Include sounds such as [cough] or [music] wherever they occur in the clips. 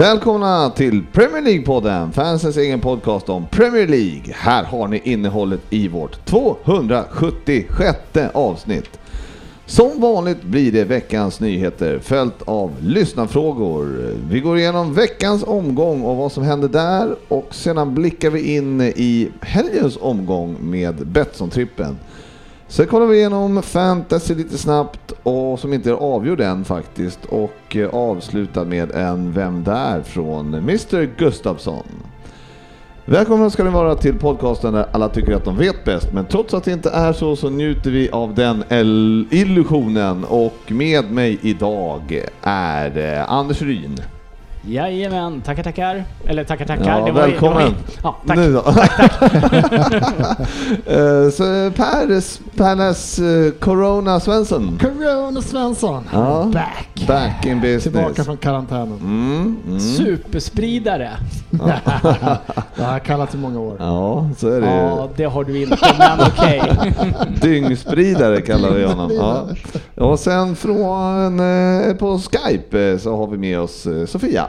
Välkomna till Premier League-podden, fansens egen podcast om Premier League. Här har ni innehållet i vårt 276 avsnitt. Som vanligt blir det veckans nyheter följt av lyssnarfrågor. Vi går igenom veckans omgång och vad som hände där och sedan blickar vi in i helgens omgång med Betsson-trippen. Sen kollar vi igenom fantasy lite snabbt och som inte är avgjord än faktiskt och avslutad avslutar med en Vem där? från Mr Gustafsson. Välkomna ska ni vara till podcasten där alla tycker att de vet bäst, men trots att det inte är så så njuter vi av den illusionen och med mig idag är eh, Anders Ryn. Jajamän, tackar tackar. Eller tackar tackar. Ja, det var, välkommen. Ju- ja, tack. Nu då. [laughs] Eh, så Per, Pernes eh, Corona Svensson. Corona Svensson. Ja. Back. Back in business. Tillbaka från karantänen. Mm, mm. Superspridare. [laughs] Det har jag kallat i många år. Ja, så är det Ja, det har du inte, men okej. [laughs] Dyngspridare kallar vi honom. Ja. Och sen från eh, på Skype eh, så har vi med oss Sofia.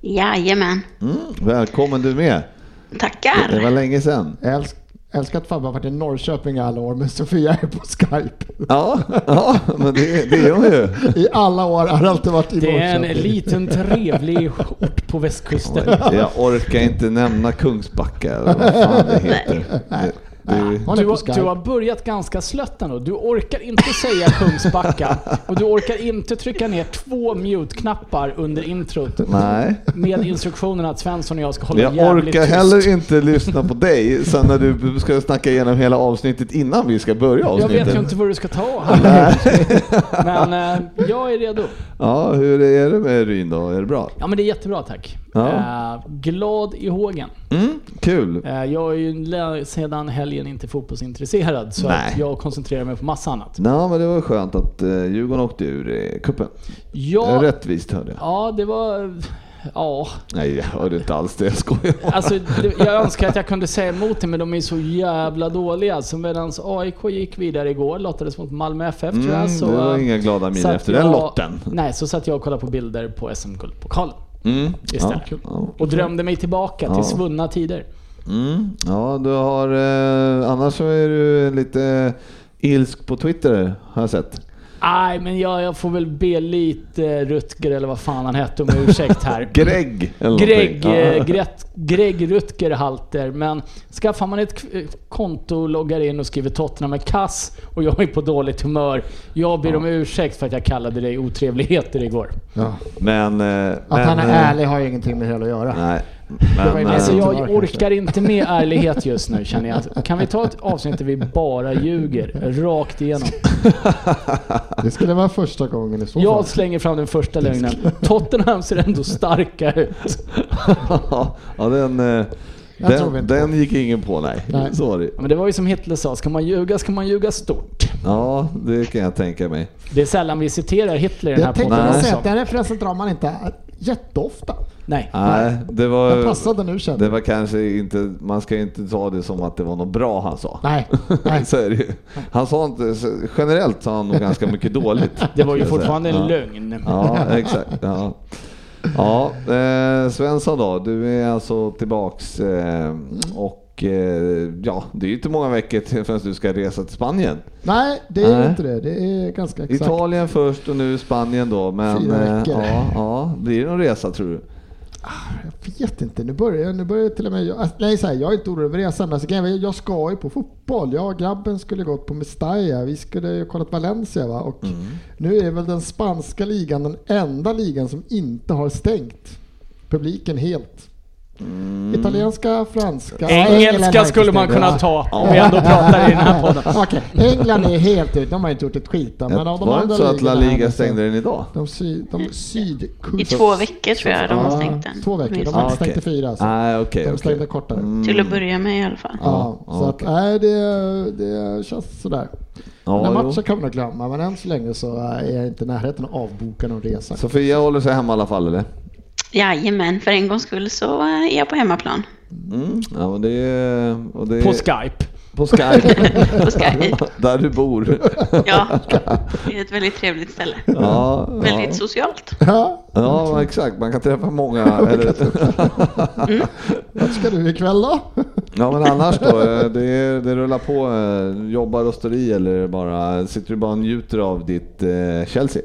Jajamän. Mm, välkommen du med. Det Tackar. var länge sedan. Älsk, älskar att Fabbe har varit i Norrköping i alla år, men Sofia är på Skype. Ja, ja men det, det är hon ju. I alla år har det alltid varit i Det är en Norrköping. liten trevlig ort på västkusten. Jag orkar inte nämna Kungsbacka eller vad fan det [laughs] heter. Det, Du på har, du har börjat ganska slött ändå. Du orkar inte säga Kungsbacka och du orkar inte trycka ner två mute-knappar under introt nej. med instruktionen att Svensson och jag ska hålla Jag jävligt orkar tyst. heller inte lyssna på dig sen när du ska snacka igenom hela avsnittet innan vi ska börja Jag avsnittet. vet ju inte vad du ska ta. Men eh, jag är redo. Ja, hur är det med Ryn då? Är det bra? Ja men det är jättebra tack. Ja. Eh, glad i hågen. Mm, kul. Eh, jag är ju sedan helgen inte fotbollsintresserad så Nej. att jag koncentrerar mig på massa annat. Ja, men det var skönt att eh, Djurgården åkte ur eh, cupen. Ja, Rättvist hörde jag. ja det var... Ja, Nej, jag hörde inte alls det. Jag skojar. alltså jag önskar att jag kunde säga emot det men de är så jävla dåliga. Så medan AIK gick vidare igår, lottades mot Malmö FF tror jag. Mm, Så, det var inga glada min satt efter den jag- lotten. Nej, så satt jag och kollade på bilder på SM-guldpokalen Mm, istället. Ja, ja. Och drömde mig tillbaka Ja. till svunna tider. Mm, ja, du har... Eh, annars så är du lite ilsk på Twitter har jag sett. Nej, men jag, jag får väl be lite Rutger eller vad fan han hette om ursäkt här. [laughs] Greg eller Greg, eh, Ja. Gret, Greg Rutger halter. Men skaffar man ett k- konto, loggar in och skriver Tottenham med kass och jag är på dåligt humör. Jag ber om ursäkt för att jag kallade dig otrevligheter igår. Ja. Men... Eh, Att men, han är eh, ärlig har ju ingenting med det hela att göra. Nej. Men, eh, Alltså jag orkar inte med ärlighet just nu känner jag. Kan vi ta ett avsnitt där vi bara ljuger rakt igenom? [laughs] Det skulle vara första gången i så fall. Jag slänger fram den första lögnen. Tottenham ser ändå starka ut. [laughs] ja, den, eh, Jag den, den gick ingen på, nej. Nej. Så var det. Ja, Men det var ju som Hitler sa, ska man ljuga ska man ljuga stort. Ja, det kan jag tänka mig. Det är sällan vi citerar Hitler i den här Jag tänkte podden. Nej. väl säga att den referensen drar man inte jätteofta. Nej. Nej, det Den var... passade nu kände Det var kanske inte, man ska inte ta det som att det var något bra han sa. Nej, [laughs] nej. Så är det ju. Han sa inte, generellt sa han nog ganska mycket dåligt. [laughs] Det var ju fortfarande en ja. lögn. Ja, exakt. Ja, ja eh, Svensson då, du är alltså tillbaks eh, och eh, ja, det är ju inte många veckor till förrän du ska resa till Spanien. nej, det är Nej. inte det. Det är ganska exakt. Italien först och nu Spanien då, men Fyra eh, veckor. ja, ja, blir det någon resa tror du? Jag vet inte, nu börjar, nu börjar till och med jag, alltså, nej, så här, jag är inte orolig över resan, alltså, jag ska ju på fotboll. Jag och grabben skulle gått på Mestalla, vi skulle ju kollat Valencia va? och nu är väl den spanska ligan den enda ligan som inte har stängt publiken helt. Italienska, franska... Engelska skulle man kunna ta om vi ändå pratar i den här podden. [laughs] Okej, England är helt ut. De har inte gjort ett skit men av de Var det inte så att La Liga stängde den idag? De, sy, de sydkust... I två veckor tror jag de har stängt den. Två veckor. De har Ah, inte stängt i fyra. Så. Nej, okej. de stängde kortare. Till att börja med i alla fall. Ja, Ja, så att nej, det, det känns sådär. Ja, Den matchen kan man glömma, men än så länge så är jag inte i närheten av att avboka någon resa. Sofia håller sig hemma i alla fall, eller? Jajamän, för en gångs skull så är jag på hemmaplan. Mm. Ja, men det. Och det På Skype. På Skype. [laughs] På Skype. [laughs] Där du bor. Ja, det är ett väldigt trevligt ställe. Ja, Väldigt ja. socialt. Ja, ja, exakt. Man kan träffa många. [laughs] Eller, vad ska du ikväll då? ja, men annars då? eh, Det, det rullar på. eh, Jobbar rosteri eller bara, sitter du bara och njuter av ditt eh, Chelsea?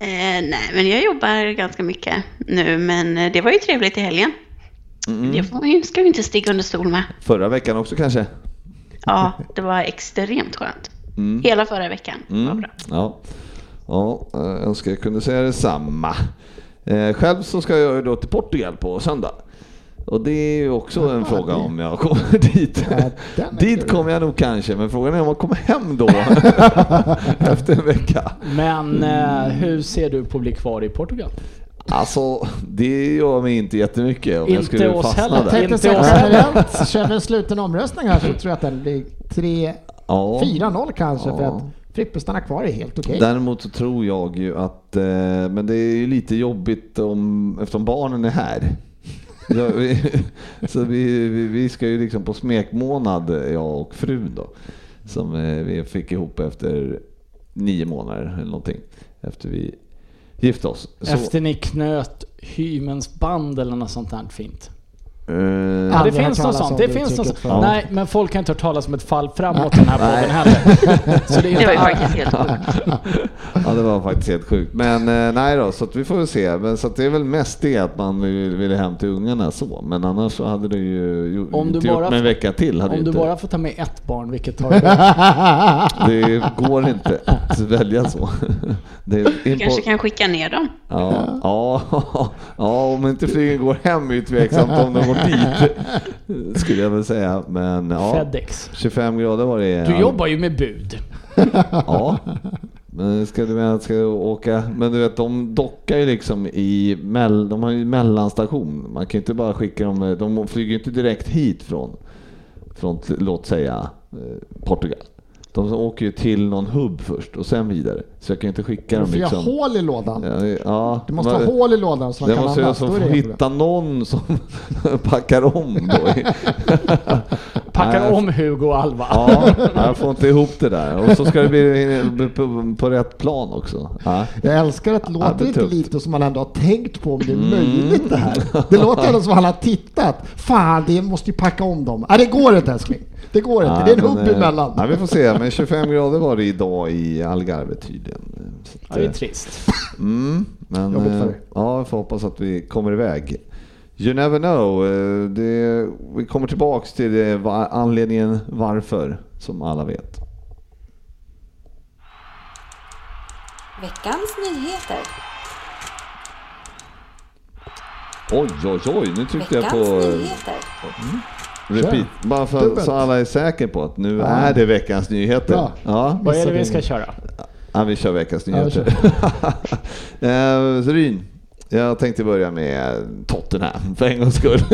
Eh, nej, men jag jobbar ganska mycket nu, men eh, det var ju trevligt i helgen. Det får ska vi inte sticka under stol med. Förra veckan också kanske? Ja, det var extremt skönt. Hela förra veckan var Mm. bra. Ja, ja jag önskar jag kunde säga detsamma. Eh, själv så ska jag då till Portugal på söndag. Och det är ju också en Jaha, fråga det- om jag kommer [laughs] dit. Ja, dit kommer jag nog kanske, men frågan är om jag kommer hem då. [laughs] efter en vecka. Men eh, hur ser du på att bli kvar i Portugal? Alltså, det gör mig inte jättemycket om jag Inte skulle oss fastna heller. Jag där. Inte oss generellt, kör vi en sluten omröstning här så tror jag att den blir 3 Ja. 4-0 kanske för Ja. att Frippe stannar kvar är helt okej. Däremot så tror jag ju att, eh, men det är ju lite jobbigt om, eftersom barnen är här. Ja, vi, [laughs] så vi, vi, vi ska ju liksom på smekmånad, jag och frun då. Som eh, vi fick ihop efter nio månader eller någonting. Efter vi gifte oss. Så, Efter ni knöt hymens band eller något sånt här fint eh, Ja, det finns något sånt. Det finns något sånt. Nej, men folk har inte hört talas om ett fall framåt i den här podden heller. [laughs] Så det är Det var faktiskt helt sjukt. [laughs] Ja det var faktiskt helt sjukt. Men eh, nej då, så att vi får väl se. Men, så att det är väl mest det att man vill, ville hem till ungarna så. Men annars så hade det ju Om du inte gjort bara- med en vecka till. Hade Om du inte, bara får ta med ett barn, vilket tar du? [laughs] Det går inte att välja så. Det är Du kanske kan skicka ner dem. ja, ja, ja, om inte flygen går hem är ju tveksamt om de går dit. Skulle jag väl säga. Men ja, Fedex. 25 grader var det. Du jobbar ju med bud. [laughs] Ja. Men ska du med ska åka, men du vet de dockar ju liksom i, mell, de har ju mellanstation. Man kan ju inte bara skicka dem, de flyger ju inte direkt hit från, från låt säga eh, Portugal. De åker ju till någon hubb först och sen vidare. Så jag kan ju inte skicka Du dem får göra liksom. hål i lådan. Ja, ja, Det måste men- vara hål i lådan så de kan måste jag andas. inga problem. hitta någon som [laughs] packar om då. [laughs] Packar Nej. om Hugo och Alva. Ja, jag får inte ihop det där. Och så ska det bli på, på rätt plan också. Ja. Jag älskar att det Ja, låter det är inte lite som man ändå har tänkt på om det är möjligt det här. Det låter ändå som han har tittat. Fan, det måste ju packa om dem. Nej, det går inte älskling. Det går inte. Det är en hubb eh, emellan. Ja, vi får se, men 25 grader var det idag i Algarve tydligen. Så Ja, det är eh, trist. mm, men Jobbigt för eh, dig. ja, vi får hoppas att vi kommer iväg. You never know. Det, vi kommer tillbaks till det, anledningen varför, som alla vet. Veckans nyheter. Oj, oj, oj, nu tryckte jag Veckans på eh, nyheter. Repeat. Bara för, Dubbelt. så alla är säkra på att nu Ja. är det veckans nyheter. Bra. Ja. Vad är det vi ska köra? Ja, vi kör veckans Ja, nyheter. [laughs] eh, så Ryn, jag tänkte börja med Tottenham för en gångs skull. [laughs]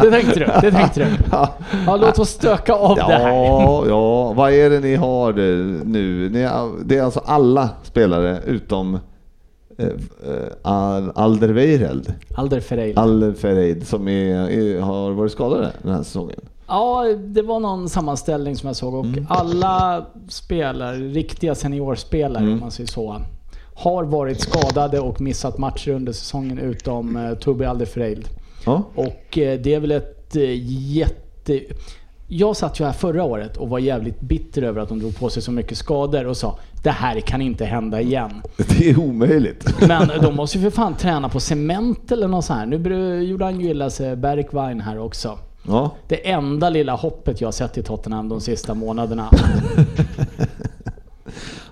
Det tänkte du. Det tänkte du. ja, Ja, låt oss stöka av det här. ja, ja, vad är det ni har det nu? Ni, det är alltså alla spelare utom eh, eh, Al- Alderweireld, Alder Ferreira. Alfereid, som är, är, har varit skadade den här säsongen. Ja, det var någon sammanställning som jag såg och Mm. alla spelare, riktiga seniorspelare Mm. om man säger så, har varit skadade och missat matcher under säsongen utom eh, Toby Alderfereld. Ja. Och eh, det är väl ett eh, jätte... Jag satt ju här förra året och var jävligt bitter över att de drog på sig så mycket skador och sa det här kan inte hända igen. Det är omöjligt. Men de måste ju för fan träna på cement eller något sånt här. Nu gjorde han ju illa sig Bergwijn här också. Ja. Det enda lilla hoppet jag har sett i Tottenham de sista månaderna. [laughs]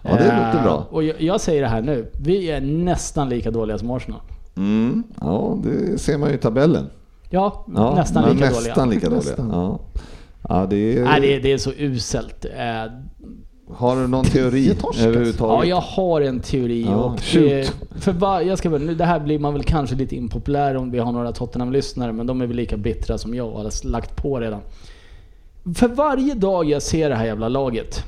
Ja, det låter Eh, bra. Och jag, jag säger det här nu. Vi är nästan lika dåliga som Arsenal. Mm, ja, det ser man ju i tabellen. Ja, Ja, nästan lika nästan dåliga. lika dåliga. Nästan. Ja. Ja, det är, Nej, det, är- det är så uselt. Eh, Har du någon teori torskas. överhuvudtaget? Ja, jag har en teori. Ja, och eh, för var, jag ska, väl- nu, det här blir man väl kanske lite impopulär om vi har några Tottenham-lyssnare, men de är väl lika bittra som jag och har lagt på redan. För varje dag jag ser det här jävla laget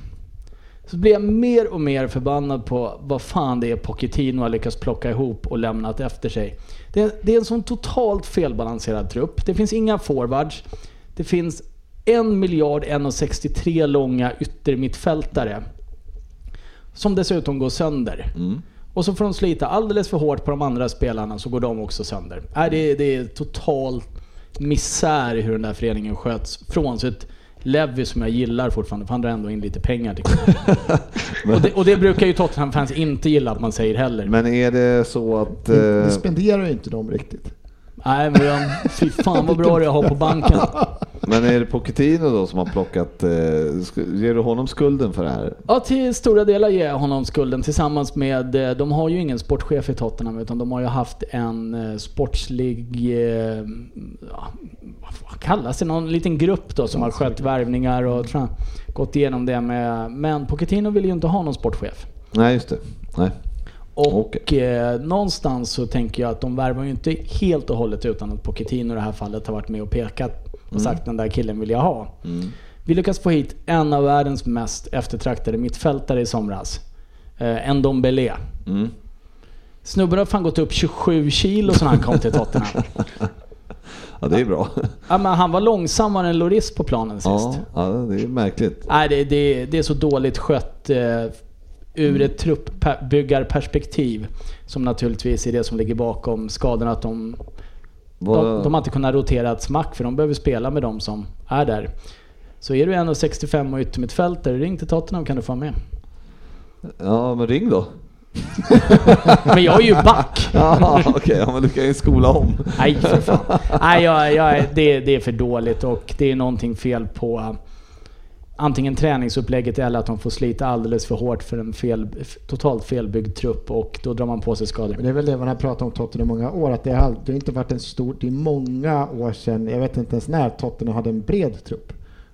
så blir jag mer och mer förbannad på vad fan det är Pochettino har lyckats plocka ihop och lämnat efter sig. Det är, det är en sån totalt felbalanserad trupp. Det finns inga forwards. Det finns en miljard 1,63 långa yttermittfältare. Som dessutom går sönder. Mm. Och så får de slita alldeles för hårt på de andra spelarna så går de också sönder. Nej, det, är- det är total misär i hur den där föreningen sköts. Frånsett Levi som jag gillar fortfarande, för han drar ändå in lite pengar jag. [laughs] och, det, och det brukar ju Tottenham-fans inte gilla att man säger heller. Men är det så att... Det, eh, det spenderar ju inte de riktigt. Nej men jag, fy fan vad bra det jag har på banken. Men är det Pochettino då som har plockat... Eh, ger du honom skulden för det här? Ja, till stora delar ger jag honom skulden tillsammans med, eh, de har ju ingen sportchef i Tottenham utan de har ju haft en eh, sportslig, eh, vad kallas det, någon liten grupp då som har skött värvningar och jag, gått igenom det med, men Pochettino vill ju inte ha någon sportchef. Nej, just det. Nej. Och eh, någonstans så tänker jag att de värvar ju inte helt och hållet utan att Pochettino i det här fallet har varit med och pekat och sagt den där killen vill jag ha. Mm. Vi lyckas få hit en av världens mest eftertraktade mittfältare i somras. Eh, en Dombele. Mm. Snubben har fan gått upp 27 kilo sedan han kom till Tottenham. [laughs] Ja, det är bra. ja, men han var långsammare än Loris på planen sist. Ja, ja, det är märkligt. Nej, det, det, det är så dåligt skött eh, ur ett truppbyggarperspektiv. Som naturligtvis är det som ligger bakom skadorna. Att de, de, de har inte kunnat rotera ett smack för de behöver spela med de som är där. Så är du 1,65 och yttermittfältare, ring till Tottenham kan du få med. Ja, men ring då. [laughs] Men jag är ju back! [laughs] Ja, Okej, ja, men du kan ju skola om. Nej för fan. Nej, jag, jag, det, det är för dåligt och det är någonting fel på antingen träningsupplägget eller att de får slita alldeles för hårt för en fel, totalt felbyggd trupp och då drar man på sig skador. Det är väl det man har pratat om Tottenham i många år, att det har, det har inte varit en stor, det är många år sedan, jag vet inte ens när Tottenham hade en bred trupp.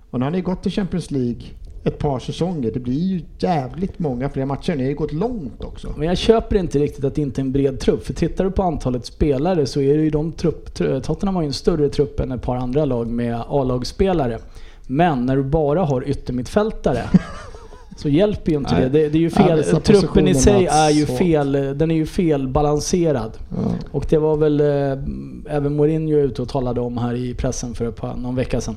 Och nu har ni gått till Champions League ett par säsonger, det blir ju jävligt många fler matcher. Ni har ju gått långt också. Men jag köper inte riktigt att det inte är en bred trupp. För tittar du på antalet spelare så är det ju de trupp... tr- Tottenham har ju en större trupp än ett par andra lag med A-lagsspelare. Men när du bara har yttermittfältare [laughs] så hjälper ju inte Nej. det. det. Det är ju Ja, fel. vissa Truppen i sig är ju fel. Den är ju felbalanserad. Ja. Och det var väl eh, även Mourinho ute och talade om här i pressen för ett par, någon vecka sedan.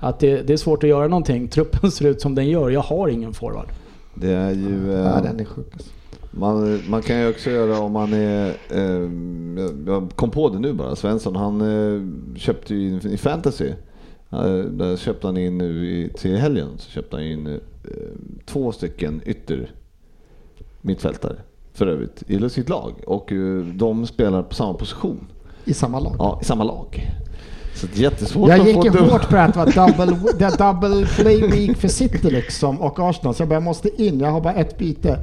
Att det, det är svårt att göra någonting. Truppen [laughs] ser ut som den gör. Jag har ingen forward. Det är ju... eh, Ja, den är sjuk. alltså. Man, man kan ju också göra om man är... Eh, jag- kom på det nu bara. Svensson han eh, köpte ju i fantasy. Eh, där köpte han in nu till helgen så köpte han in eh, två stycken ytter mittfältare för övrigt i sitt lag. Och eh, de spelar på samma position. I samma lag. Ja, i samma lag. Så det är jättesvårt Jag att gick ju hårt på att det var [laughs] double, det double play week för City liksom och Arsenal. Så jag bara, jag måste in, jag har bara ett byte.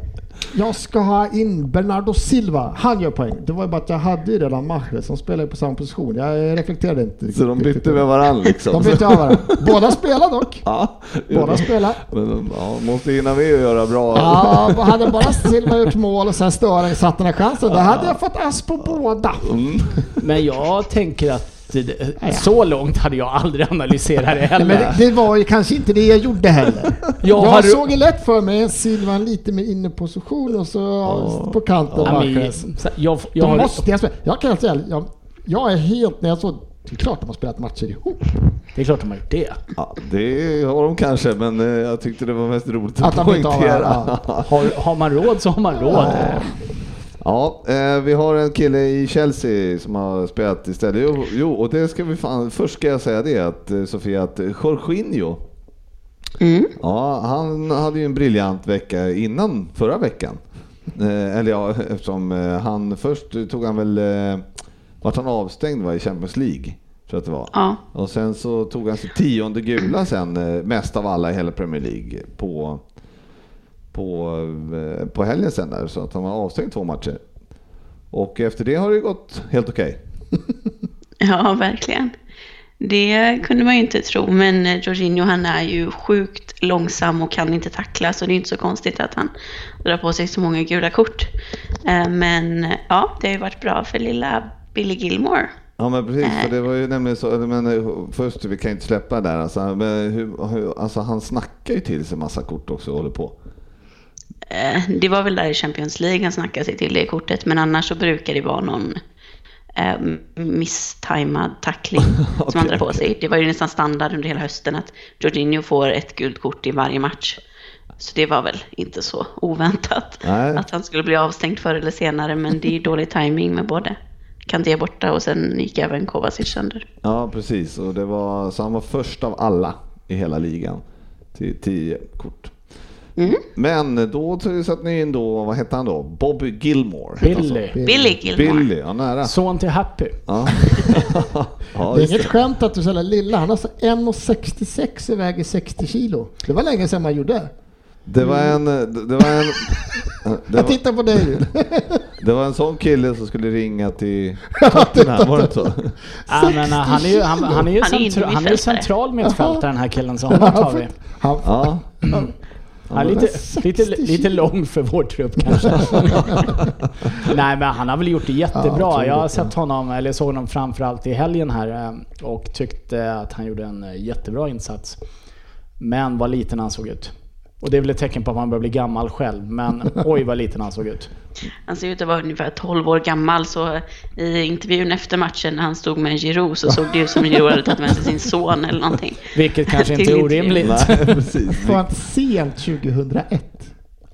Jag ska ha in Bernardo Silva, han gör poäng. Det var ju bara att jag hade ju redan Mahrez som spelar ju på samma position. Jag reflekterade inte. Så de bytte med varandra liksom. De bytte av varandra. Båda spelar dock. Ja, Båda spelar. Men, ja, måste hinna med att göra bra. Ja, hade bara Silva gjort mål och sen Störing satt den här chansen, då hade jag fått ass på båda. Mm. Men jag tänker att det, så långt hade jag aldrig analyserat det heller. men det, det var ju kanske inte det jag gjorde heller. Jag Jag, har- såg ju lätt för mig en Silva lite mer inneposition och så på kanten Ja, så- jag, jag, har, måste jag spela. Jag kan säga, jag, jag är helt, när jag såg, det är klart de har spelat matcher ihop. det är klart de har gjort det. Ja, det har de kanske, men eh, jag tyckte det var mest roligt att, Att har poängtera. varandra, Har, har man råd så har man råd. Ja, eh, vi har en kille i Chelsea som har spelat istället. Jo, jo och det ska vi fan, först ska jag säga det att eh, Sofia, att Jorginho, Mm. ja, han hade ju en briljant vecka innan förra veckan. Eh, eller ja, eftersom eh, han först tog han väl, eh, vart han avstängd va, i Champions League, tror att det var. Ja. Och sen så tog han sitt tionde gula sen, mest av alla i hela Premier League på, på, eh, på helgen sen där, så att han var avstängd två matcher. Och efter det har det gått helt okej. [laughs] Ja, verkligen. Det kunde man ju inte tro, men eh, Jorginho han är ju sjukt långsam och kan inte tackla, så det är inte så konstigt att han drar på sig så många gula kort. Eh, Men ja, det har ju varit bra för lilla Billy Gilmore. Ja men precis, för det var ju nämligen så, men först, vi kan inte släppa där alltså, men hur, hur, alltså han snackar ju till sig massa kort också och håller på. Eh, Det var väl där i Champions League han snackade sig till det kortet, men annars så brukar det vara någon eh, misstajmad tackling [laughs] som han drar på sig. Det var ju nästan standard under hela hösten att Jorginho får ett gult kort i varje match. Så det var väl inte så oväntat Nej. att han skulle bli avstängd förr eller senare, men det är ju dålig timing med både Kanté borta och sen gick även Kovacic sönder. Ja precis, och det var, så han var först av alla i hela ligan till 10 kort. Mm. Men då satte ni in då, vad hette han då? Bobby Gilmore? hette han så? Billy. Billy Gilmore. Billy, ja nära. Son till Happy. Ja. [laughs] ja, Det är inget det. skämt att du jävla lilla. Han har så 1,66 och väger 60 kilo. Det var länge sedan man gjorde. Det var en... Det det var en... Det [laughs] Jag tittar på dig [laughs] det var en sån kille som skulle ringa till Tottenham, var det så? Ja, men, uh, han är ju, han, han är ju, Han är centra, han är ju central mittfältare den här killen, så honom tar vi. Ja. Han är lite, lite, lite lång för vår trupp kanske. [laughs] Nej men han har väl gjort det Ja, jättebra. otroligt Jag har bra. sett honom, eller såg honom framförallt i helgen här eh, och tyckte att han gjorde en eh, jättebra insats. Men vad liten han såg ut. Och det är väl ett tecken på att man börjar bli gammal själv. Men [laughs] oj vad liten han såg ut. Han ser ut att vara ungefär 12 år gammal, så i intervjun efter matchen när han stod med Giroud så såg det ut som Giroud hade tagit med sig sin son eller någonting. Vilket kanske inte är orimligt. [laughs] Sent 2001.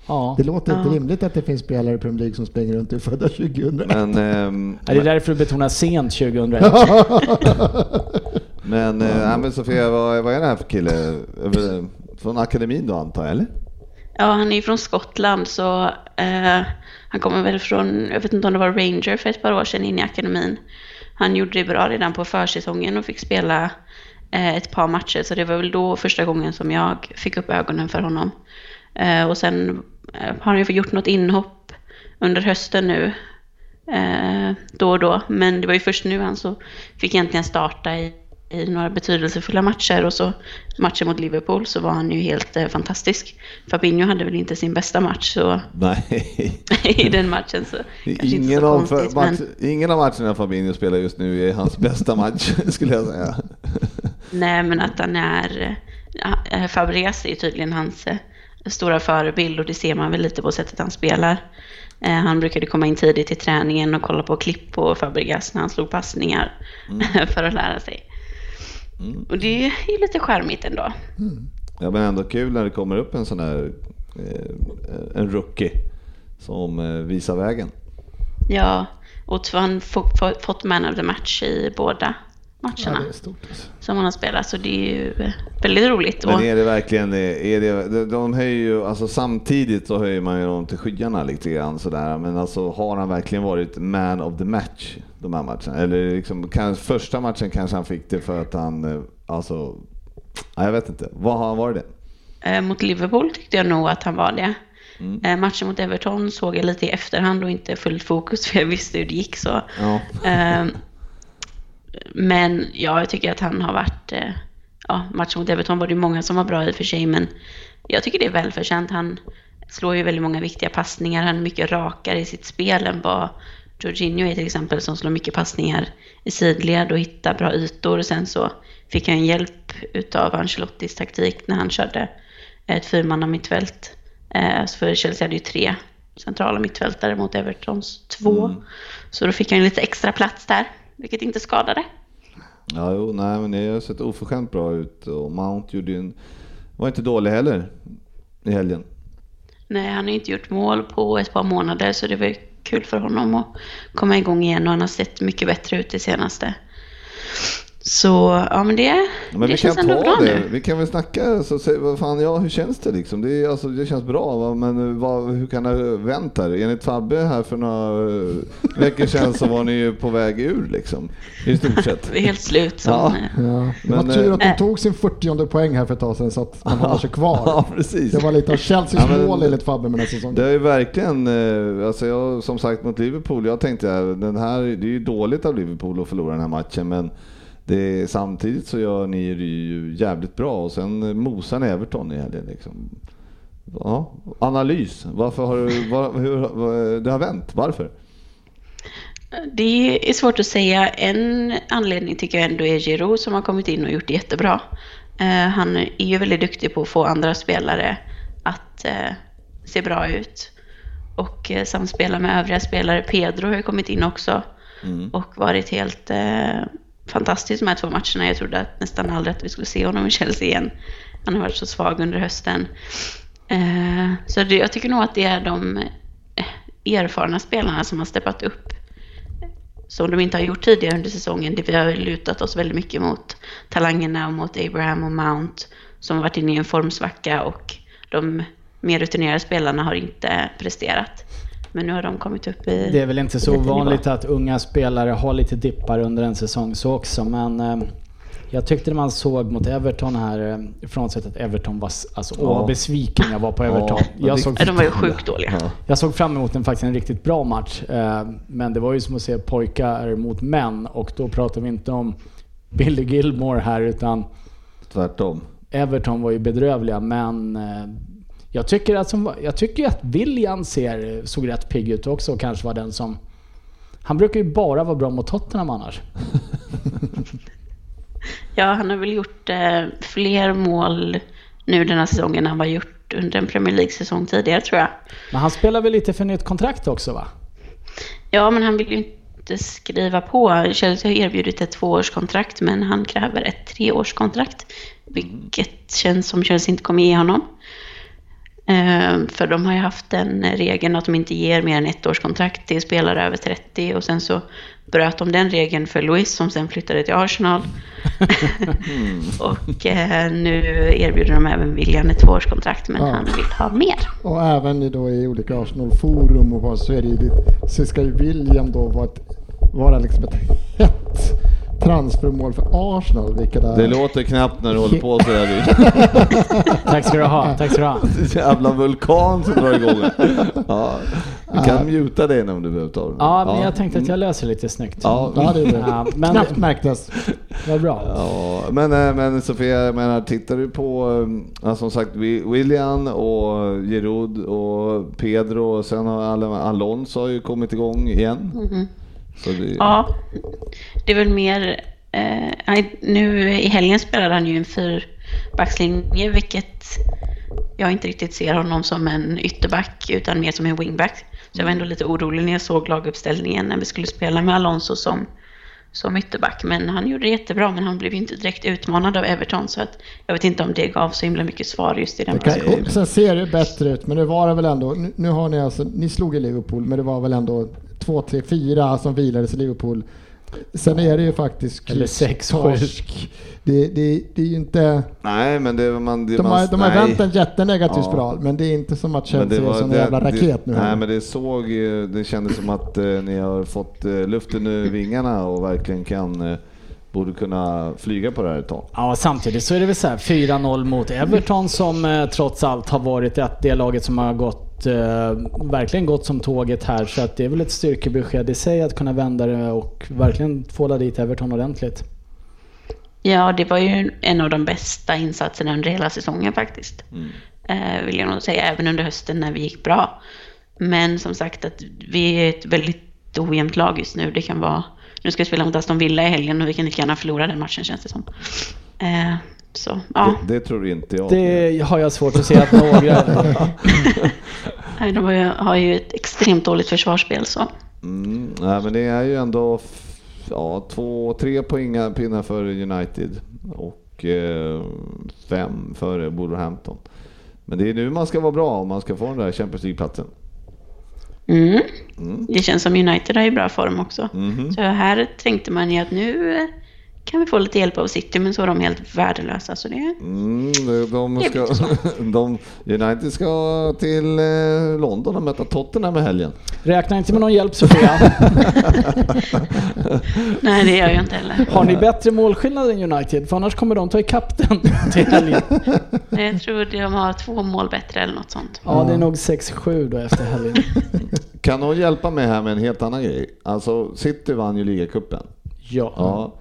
Ja. Det låter inte Ja. rimligt att det finns spelare i Premier League som springer runt och är födda 2001. Men, ehm, Ja, Det är därför du betonar sent 2001. [laughs] men, ja, men Sofia, vad, vad är det här för kille? Från akademin då antar jag, eller? Ja, han är ju från Skottland så eh, han kommer väl från, jag vet inte om det var Ranger för ett par år sedan in i akademin. Han gjorde det bra redan på försäsongen och fick spela eh, ett par matcher så det var väl då första gången som jag fick upp ögonen för honom. Eh, och sen eh, har han ju gjort något inhopp under hösten nu eh, då och då. Men det var ju först nu han så fick egentligen starta i, i några betydelsefulla matcher och så matchen mot Liverpool så var han ju helt eh, fantastisk. Fabinho hade väl inte sin bästa match så [laughs] i den matchen så Ingen så av, konstigt. match, Men, ingen av matcherna Fabinho spelar just nu är hans bästa match, [laughs] skulle jag säga. nej men att han är, eh, Fabregas är ju tydligen hans eh, stora förebild och det ser man väl lite på sättet han spelar. Han brukade komma in tidigt till träningen och kolla på klipp på Fabregas när han slog passningar [laughs] för att lära sig. Och det är ju lite charmigt ändå. Ja, men ändå kul när det kommer upp en sån här eh, en rookie som eh, visar vägen. Ja, och han få, få, fått man of the match i båda matcherna stort. Alltså. som han har spelat. Så det är ju eh, väldigt roligt. Men är det verkligen, är det, de- höjer ju, alltså samtidigt så höjer man ju dem till skyarna lite grann sådär, men alltså har han verkligen varit man of the match de här matcherna? Eller liksom, kan, första matchen kanske han fick det för att han, eh, alltså, jag vet inte, vad har han varit det? eh, mot Liverpool tyckte jag nog att han var det. Eh, matchen mot Everton såg jag lite i efterhand och inte fullt fokus för jag visste hur det gick så. Ja. Eh, men ja, jag tycker att han har varit... Eh, ja, matchen mot Everton var det många som var bra i och för sig, men jag tycker det är välförtjänt. Han slår ju väldigt många viktiga passningar. Han är mycket rakare i sitt spel än vad Jorginho är till exempel, som slår mycket passningar i sidled och hittar bra ytor. Och sen så fick han hjälp utav Ancelottis taktik när han körde ett fyrmanna mittfält. Eh, för Chelsea hade ju tre centrala mittfältare mot Evertons två. Så då fick han lite extra plats där, vilket inte skadade. Ja, jo, nej, men det har sett oförskämt bra ut och Mount gjorde en, var inte dålig heller i helgen. Nej, han har inte gjort mål på ett par månader så det var kul för honom att komma igång igen och han har sett mycket bättre ut det senaste. Så ja, men det, Men det vi känns kan ändå ta bra det. nu. Vi kan väl snacka, så säg, vad fan, ja hur känns det liksom? Det, alltså, det känns bra, va? men vad, hur kan det ha vänt här? Enligt Fabbe här för några eh, veckor sedan så var ni ju på väg ur liksom, i stort sett. [laughs] Vi är helt slut som, Ja. Ja, det Men, var tur eh, att de tog sin 40 poäng här för ett tag sedan så att man håller sig kvar. [laughs] Ja, precis. Det var lite av Chelseas Ja, men- mål enligt Fabbe med den här säsongen. Det är ju verkligen, eh, alltså jag, som sagt mot Liverpool, jag tänkte den här, det är ju dåligt av Liverpool att förlora den här matchen men det samtidigt så gör ni det ju jävligt bra och sen mosar ni Everton i helgen liksom. Ja, analys, varför har du, var, hur, det har vänt, varför? Det är svårt att säga. En anledning tycker jag ändå är Giroud som har kommit in och gjort det jättebra. Eh, han är ju väldigt duktig på att få andra spelare att eh, se bra ut. Och eh, samspela med övriga spelare. Pedro har ju kommit in också och varit helt fantastisk de här två matcherna. Jag trodde att nästan aldrig att vi skulle se honom i Chelsea igen. Han har varit så svag under hösten. Eh, så det, jag tycker nog att det är de eh, erfarna spelarna som har steppat upp som de inte har gjort tidigare under säsongen. Det vi har lutat oss väldigt mycket mot talangerna och mot Abraham och Mount som har varit inne i en formsvacka och de mer rutinerade spelarna har inte presterat. Men nu har de kommit upp i Det är väl inte så nivå. vanligt att unga spelare har lite dippar under en säsong så också, men eh, jag tyckte man såg mot Everton här, eh, frånsett att Everton var, alltså åh Ja. vad besviken jag var på Ja, Everton. men jag, såg, Ja, de var ju sjukt dåliga. Ja. jag såg fram emot en, faktiskt en riktigt bra match, eh, men det var ju som att se pojkar mot män och då pratar vi inte om Billy Gilmore här utan Tvärtom. Everton var ju bedrövliga, men eh, jag tycker att, som, jag tycker att William ser, såg rätt pigg ut också och kanske var den som... Han brukar ju bara vara bra mot Tottenham annars. [laughs] Ja, han har väl gjort eh, fler mål nu den här säsongen än han har gjort under en Premier League-säsong tidigare tror jag. Men han spelar väl lite för nytt kontrakt också va? Ja, men han vill ju inte skriva på. Chelsea har erbjudit ett tvåårskontrakt, men han kräver ett treårskontrakt. Vilket känns som Chelsea inte kommer ge honom. Eh, För de har ju haft den regeln att de inte ger mer än ett årskontrakt till spelare över 30 och sen så bröt de den regeln för Luis som sen flyttade till Arsenal. [laughs] [laughs] och eh, nu erbjuder de även William ett tvåårskontrakt men Ja. han vill ha mer. Och även då i olika Arsenal-forum och vad så är det så ska ju William då vara, ett, vara liksom ett hett transfermål för Arsenal, vilket är... Det låter knappt när du håller på sådär. [laughs] Tack ska du ha, tack ska du ha. [laughs] Det jävla vulkan som drar igång. Ja, du kan muta dig om du behöver ta den. Ja, men jag tänkte att jag löser lite snyggt. Ja, Ja, det är det. Ja, men Knappt märktes. vad bra. Ja, men, eh, men Sofia, jag menar, tittar du på, eh, ja, som sagt, Wi- William och Giroud och Pedro och sen har Al- Alonso har ju kommit igång igen. Så det, Ja, det är väl mer... Eh, nu i helgen spelade han ju en fyrbackslinje, vilket jag inte riktigt ser honom som en ytterback, utan mer som en wingback. Så jag var ändå lite orolig när jag såg laguppställningen när vi skulle spela med Alonso som, som ytterback. Men han gjorde det jättebra, men han blev ju inte direkt utmanad av Everton, så att jag vet inte om det gav så himla mycket svar just i den positionen. sen ser det bättre ut, men det var det väl ändå. Nu, nu har ni alltså, ni slog i Liverpool, men det var väl ändå 2, 3, 4 som vilades i Liverpool. Sen är det ju faktiskt Eller sex, torsk. Det, det, det är ju inte... Nej, men det man... Det De man, har, de har nej. vänt en jättenegativ Ja. spiral, men det är inte som att Chelsea är som en jävla raket nu. Nej, men det såg det kändes som att eh, ni har fått eh, luften ur vingarna och verkligen kan, eh, borde kunna flyga på det här ett tag. Ja, samtidigt så är det väl så här 4-0 mot Everton som eh, trots allt har varit ett, det laget som har gått, eh, verkligen gått som tåget här. Så att det är väl ett styrkebesked i sig att kunna vända det och verkligen tvåla dit Everton ordentligt. Ja, det var ju en av de bästa insatserna under hela säsongen faktiskt. Eh, vill jag nog säga, även under hösten när vi gick bra. Men som sagt att vi är ett väldigt ojämnt lag just nu. Det kan vara, nu ska vi spela mot Aston Villa i helgen och vi kan lika gärna förlora den matchen känns det som. Eh, så, ja. Det, det tror inte jag. Det har jag svårt att se att några... [laughs] Nej, De har ju, har ju ett extremt dåligt försvarsspel så. Mm, nej, men det är ju ändå ja, två, tre poäng pinnar för United och eh, fem för Wolverhampton. Men det är nu man ska vara bra om man ska få den där Champions League-platsen. Mm. Det känns som United är i bra form också. Mhm. Så här tänkte man ju att nu, kan vi få lite hjälp av City, men så är de helt värdelösa. Så det, Mm, de, de Det ska, [laughs] de, United ska till eh, London och möta Tottenham i helgen. Räkna inte med någon hjälp Sofia. [laughs] nej, det gör jag inte heller. Har ni bättre målskillnad än United? För annars kommer de ta ikapp den till helgen. Nej, [laughs] Jag tror de har två mål bättre eller något sånt. Ja, det är nog 6-7 då efter helgen. Kan någon hjälpa mig här med en helt annan grej? Alltså City vann ju ligacupen. Ja. Ja.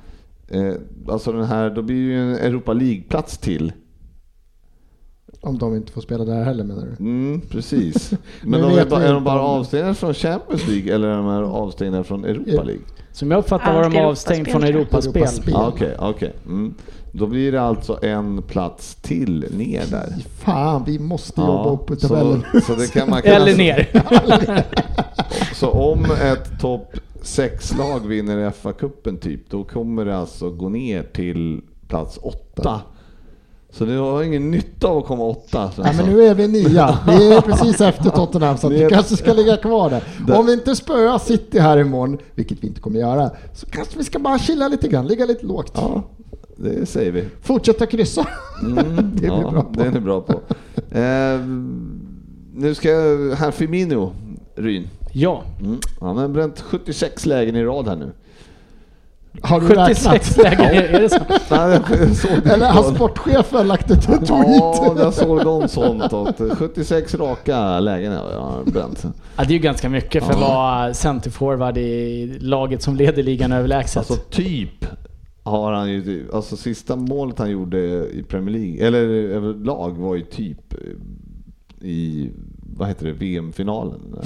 Eh, alltså den här, då blir ju en Europa League-plats till. Om de inte får spela där heller menar du? Mm, precis. [laughs] Men Men de är, bara, vi är de bara avstängda från Champions League eller är de här avstängda från Europa League? Som jag uppfattar var de Europaspel, avstängd från. Europaspel. Europaspel. Ja, Okej, okej. Mm. Då blir det alltså en plats till ner där. Fan, vi måste jobba upp på så, tabellen. så det kan man [laughs] kan Eller alltså- ner. [laughs] Så om ett topp 6-lag vinner FA-cupen typ, då kommer det alltså gå ner till plats 8. Så det har ingen nytta av att komma åtta. Ja, men nu är vi nia. Vi är precis efter Tottenham så vi är- kanske ska ligga kvar där. Det- Om vi inte spöar City här imorgon, vilket vi inte kommer göra, så kanske vi ska bara chilla lite grann, ligga lite lågt. Ja, det säger vi. Fortsätta kryssa. Mm, [laughs] Det blir ja, bra på. Det är ni bra på. Eh, nu ska här Firmino, Ryn. Ja. Mm. Han har bränt 76 lägen i rad här nu. Har du 76 räknat? [laughs] lägen, är det så? Nej, Eller har sportchefen lagt ett tweet? Ja, jag såg någon sånt. Att 76 raka lägen har jag bränt. Ja, det är ju ganska mycket för att vara centerforward i laget som leder ligan överlägset. Alltså typ har han ju, alltså sista målet han gjorde i Premier League, eller överlag var ju typ i, vad heter det, VM-finalen. [laughs]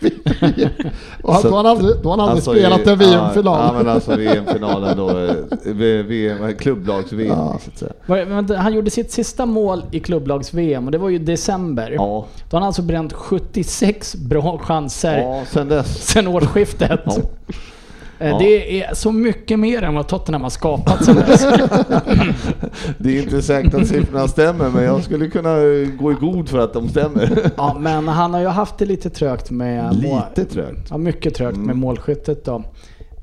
[laughs] Och han- då har han aldrig, då har han aldrig Alltså spelat en VM-final. Ja, ja, men alltså VM-finalen då, eh, V- VM, klubblags-VM så säga. Var- vänta, Han gjorde sitt sista mål i klubblags-VM och det var ju december. Ja, Då har han alltså bränt 76 bra chanser ja sen dess. sen årsskiftet. Ja. Eh, Ja. Det är så mycket mer än vad Tottenham har skapat sen dess. [laughs] Det är inte säkert att siffrorna stämmer, men jag skulle kunna gå i god för att de stämmer. Ja, men han har ju haft det lite trögt med... Lite trögt. Ja, mycket trögt med målskyttet då.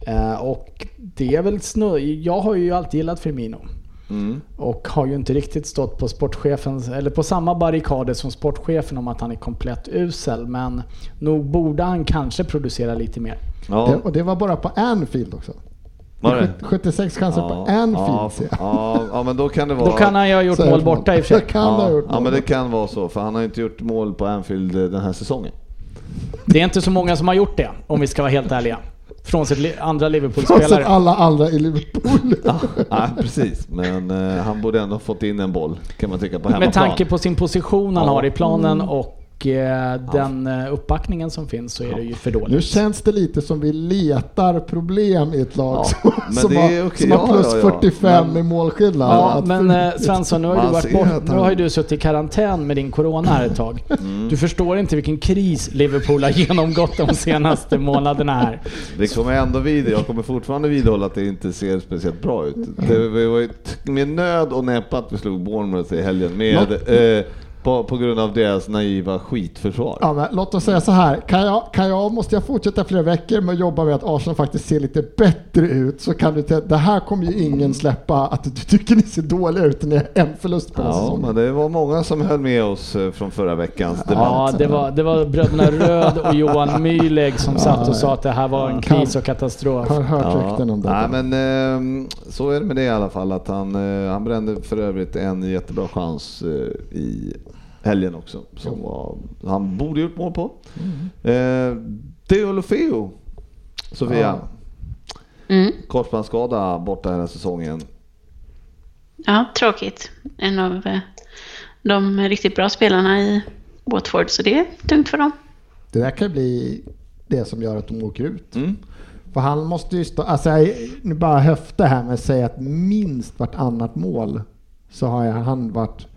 Eh, och det är väl snu... Jag har ju alltid gillat Firmino. Mm. Och har ju inte riktigt stått på sportchefens, eller på samma barrikader som sportchefen om att han är komplett usel. Men nog borde han kanske producera lite mer. Ja, Det, och det var bara på Anfield också. var det? 76 chanser på Anfield ja, ja, ja, men då kan det vara... Då kan han ju ha gjort mål borta i och för sig. Det [laughs] kan ha ja, ja, men det kan vara så, för han har inte gjort mål på Anfield den här säsongen. Det är inte så många som har gjort det, om vi ska vara helt ärliga. Frånsett li- andra Frånsett Liverpool-spelare. alla andra i Liverpool. Ja, precis. Men eh, han borde ändå ha fått in en boll, kan man tycka, på hemmaplan. Med tanke på sin position han Ja. har i planen och eh, den eh, uppbackningen som finns så är det ju för Nu dåligt. känns det lite som vi letar problem i ett lag Ja, som, men som, det är har, okej. som har plus ja, ja. 45 Men- i målskillnad. Ja, men eh, Svensson, nu har, ju du varit bort, att nu har ju du suttit i karantän med din corona här ett tag. Mm. Du förstår inte vilken kris Liverpool har genomgått de senaste månaderna här. Det kommer ändå vid, jag kommer fortfarande vidhålla att det inte ser speciellt bra ut. Det var ju med nöd och näppe att vi slog Bournemouth i helgen med, eh, på, på grund av deras naiva skitförsvar. Ja, men låt oss säga så här. Kan jag, kan jag, måste jag fortsätta flera veckor med att jobba med att Arsenal faktiskt ser lite bättre ut så kan du att det här kommer ju ingen släppa att du tycker ni ser dåliga ut när ni har en förlust på Ja, säsongen. men det var många som höll med oss eh, från förra veckans debatt. Ja, det var, det var bröderna Röd och Johan Mühlegg som satt och sa att det här var en kris och katastrof. Har hört rykten om det. Nej, men eh, så är det med det i alla fall. Att han, eh, han brände för övrigt en jättebra chans i helgen också. Som var, han borde gjort mål på. Eh, Deulofeo, Sofia. Ja. Mm. Korsbandsskada borta hela säsongen. Ja, tråkigt. En av eh, de riktigt bra spelarna i Watford, så det är tungt för dem. Det där kan bli det som gör att de åker ut. Mm. För han måste ju stå, alltså jag, nu bara höfta här men säga att minst vartannat mål så har jag, han varit,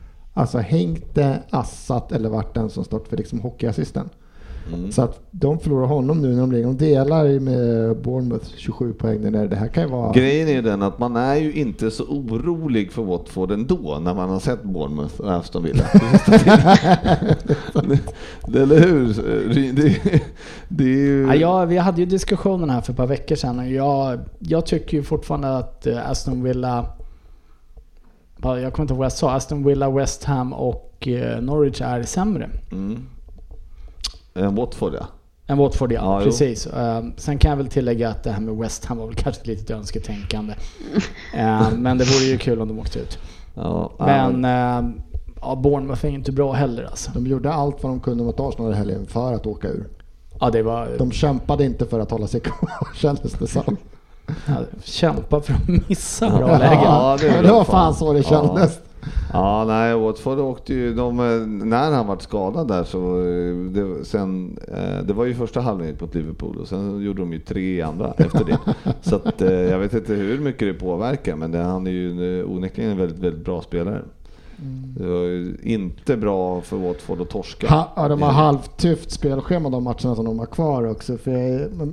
alltså hängt det, assat eller varit den som stått för liksom hockeyassisten. Så att de förlorar honom nu när de ligger. De delar ju med Bournemouth 27 poäng. där. Det här kan ju vara... Grejen är den att man är ju inte så orolig för Watford ändå när man har sett Bournemouth och Aston Villa. [laughs] [laughs] eller hur? Det, det är ju... Ja, jag, vi hade ju diskussionen här för ett par veckor sedan och jag, jag tycker ju fortfarande att eh, Aston Villa... ja, Jag kommer inte ihåg vad jag sa. Aston Villa, West Ham och eh, Norwich är sämre. Mm. En Watford ja. Än Watford ja, jo. precis. Eh, sen kan jag väl tillägga att det här med West Ham var väl kanske ett litet önsketänkande. Eh, men det vore ju kul om de åkte ut. ja Men eh, ja, Bournemouth är inte bra heller alltså. De gjorde allt vad de kunde mot Arsenal i helgen för att åka ur. Ja, det var... De kämpade inte för att hålla sig kvar [laughs] kändes det som. Kämpa för att missa bra lägen. Ja, det är det, var fan. fan så det kändes. Ja, nej, Watford åkte ju, de, när han var skadad där så, det, sen, eh, det var ju första halvlek mot Liverpool och sen gjorde de ju tre andra efter det. [laughs] Så att eh, jag vet inte hur mycket det påverkar, men det, han är ju onekligen en väldigt, väldigt bra spelare. Det var ju inte bra för Watford att torska. Ha, ja, de har halvtufft spelschema de matcherna som de har kvar också. För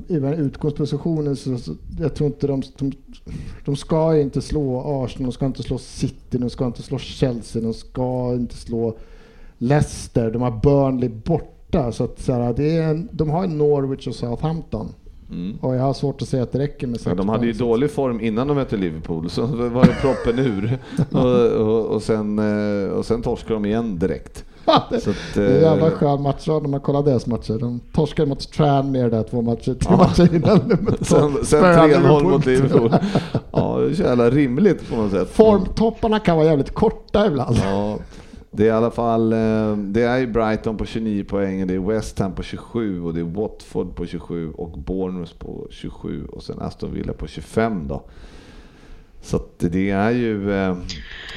i den utgångspositionen så, så jag tror inte de, de, de ska inte slå Arsenal, de ska inte slå City, de ska inte slå Chelsea, de ska inte slå Leicester. De har Burnley borta. Så att, så här, det är en, de har Norwich och Southampton. Mm. Och jag har svårt att säga att det räcker med Ja, sex de hade ju dålig form innan de mötte Liverpool, så [laughs] var det proppen ur. Och, och, och, sen, eh, och sen torskade de igen direkt. det, Så att, det är en jävla eh, skön match när man kollar deras matcher. De torskade mot Tranmere där två matcher, tre matcher innan. Sen, sen Spöade 3-0 mot Liverpool. [laughs] Ja, det är så jävla rimligt på något sätt. Formtopparna kan vara jävligt korta ibland. Ja, det är i alla fall, eh, det är ju Brighton på 29 poäng, det är West Ham på 27 och det är Watford på 27 och Bournemouth på 27 och sen Aston Villa på 25 då. Så att det är ju, eh,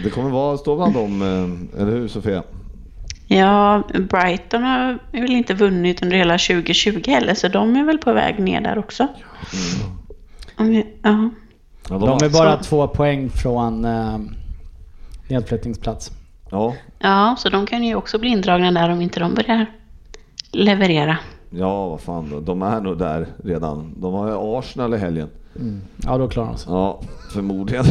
det kommer vara, stå bland dem, eh, eller hur Sofia? Ja, Brighton har väl inte vunnit under hela 2020 heller, så de är väl på väg ner där också. Vi, ja. De är bara två poäng från eh, nedflyttningsplats. Ja, ja, så de kan ju också bli indragna där om inte de börjar leverera. ja, vad fan, då. de är nog där redan. De har ju Arsenal i helgen. Ja, då klarar de sig. Ja, förmodligen.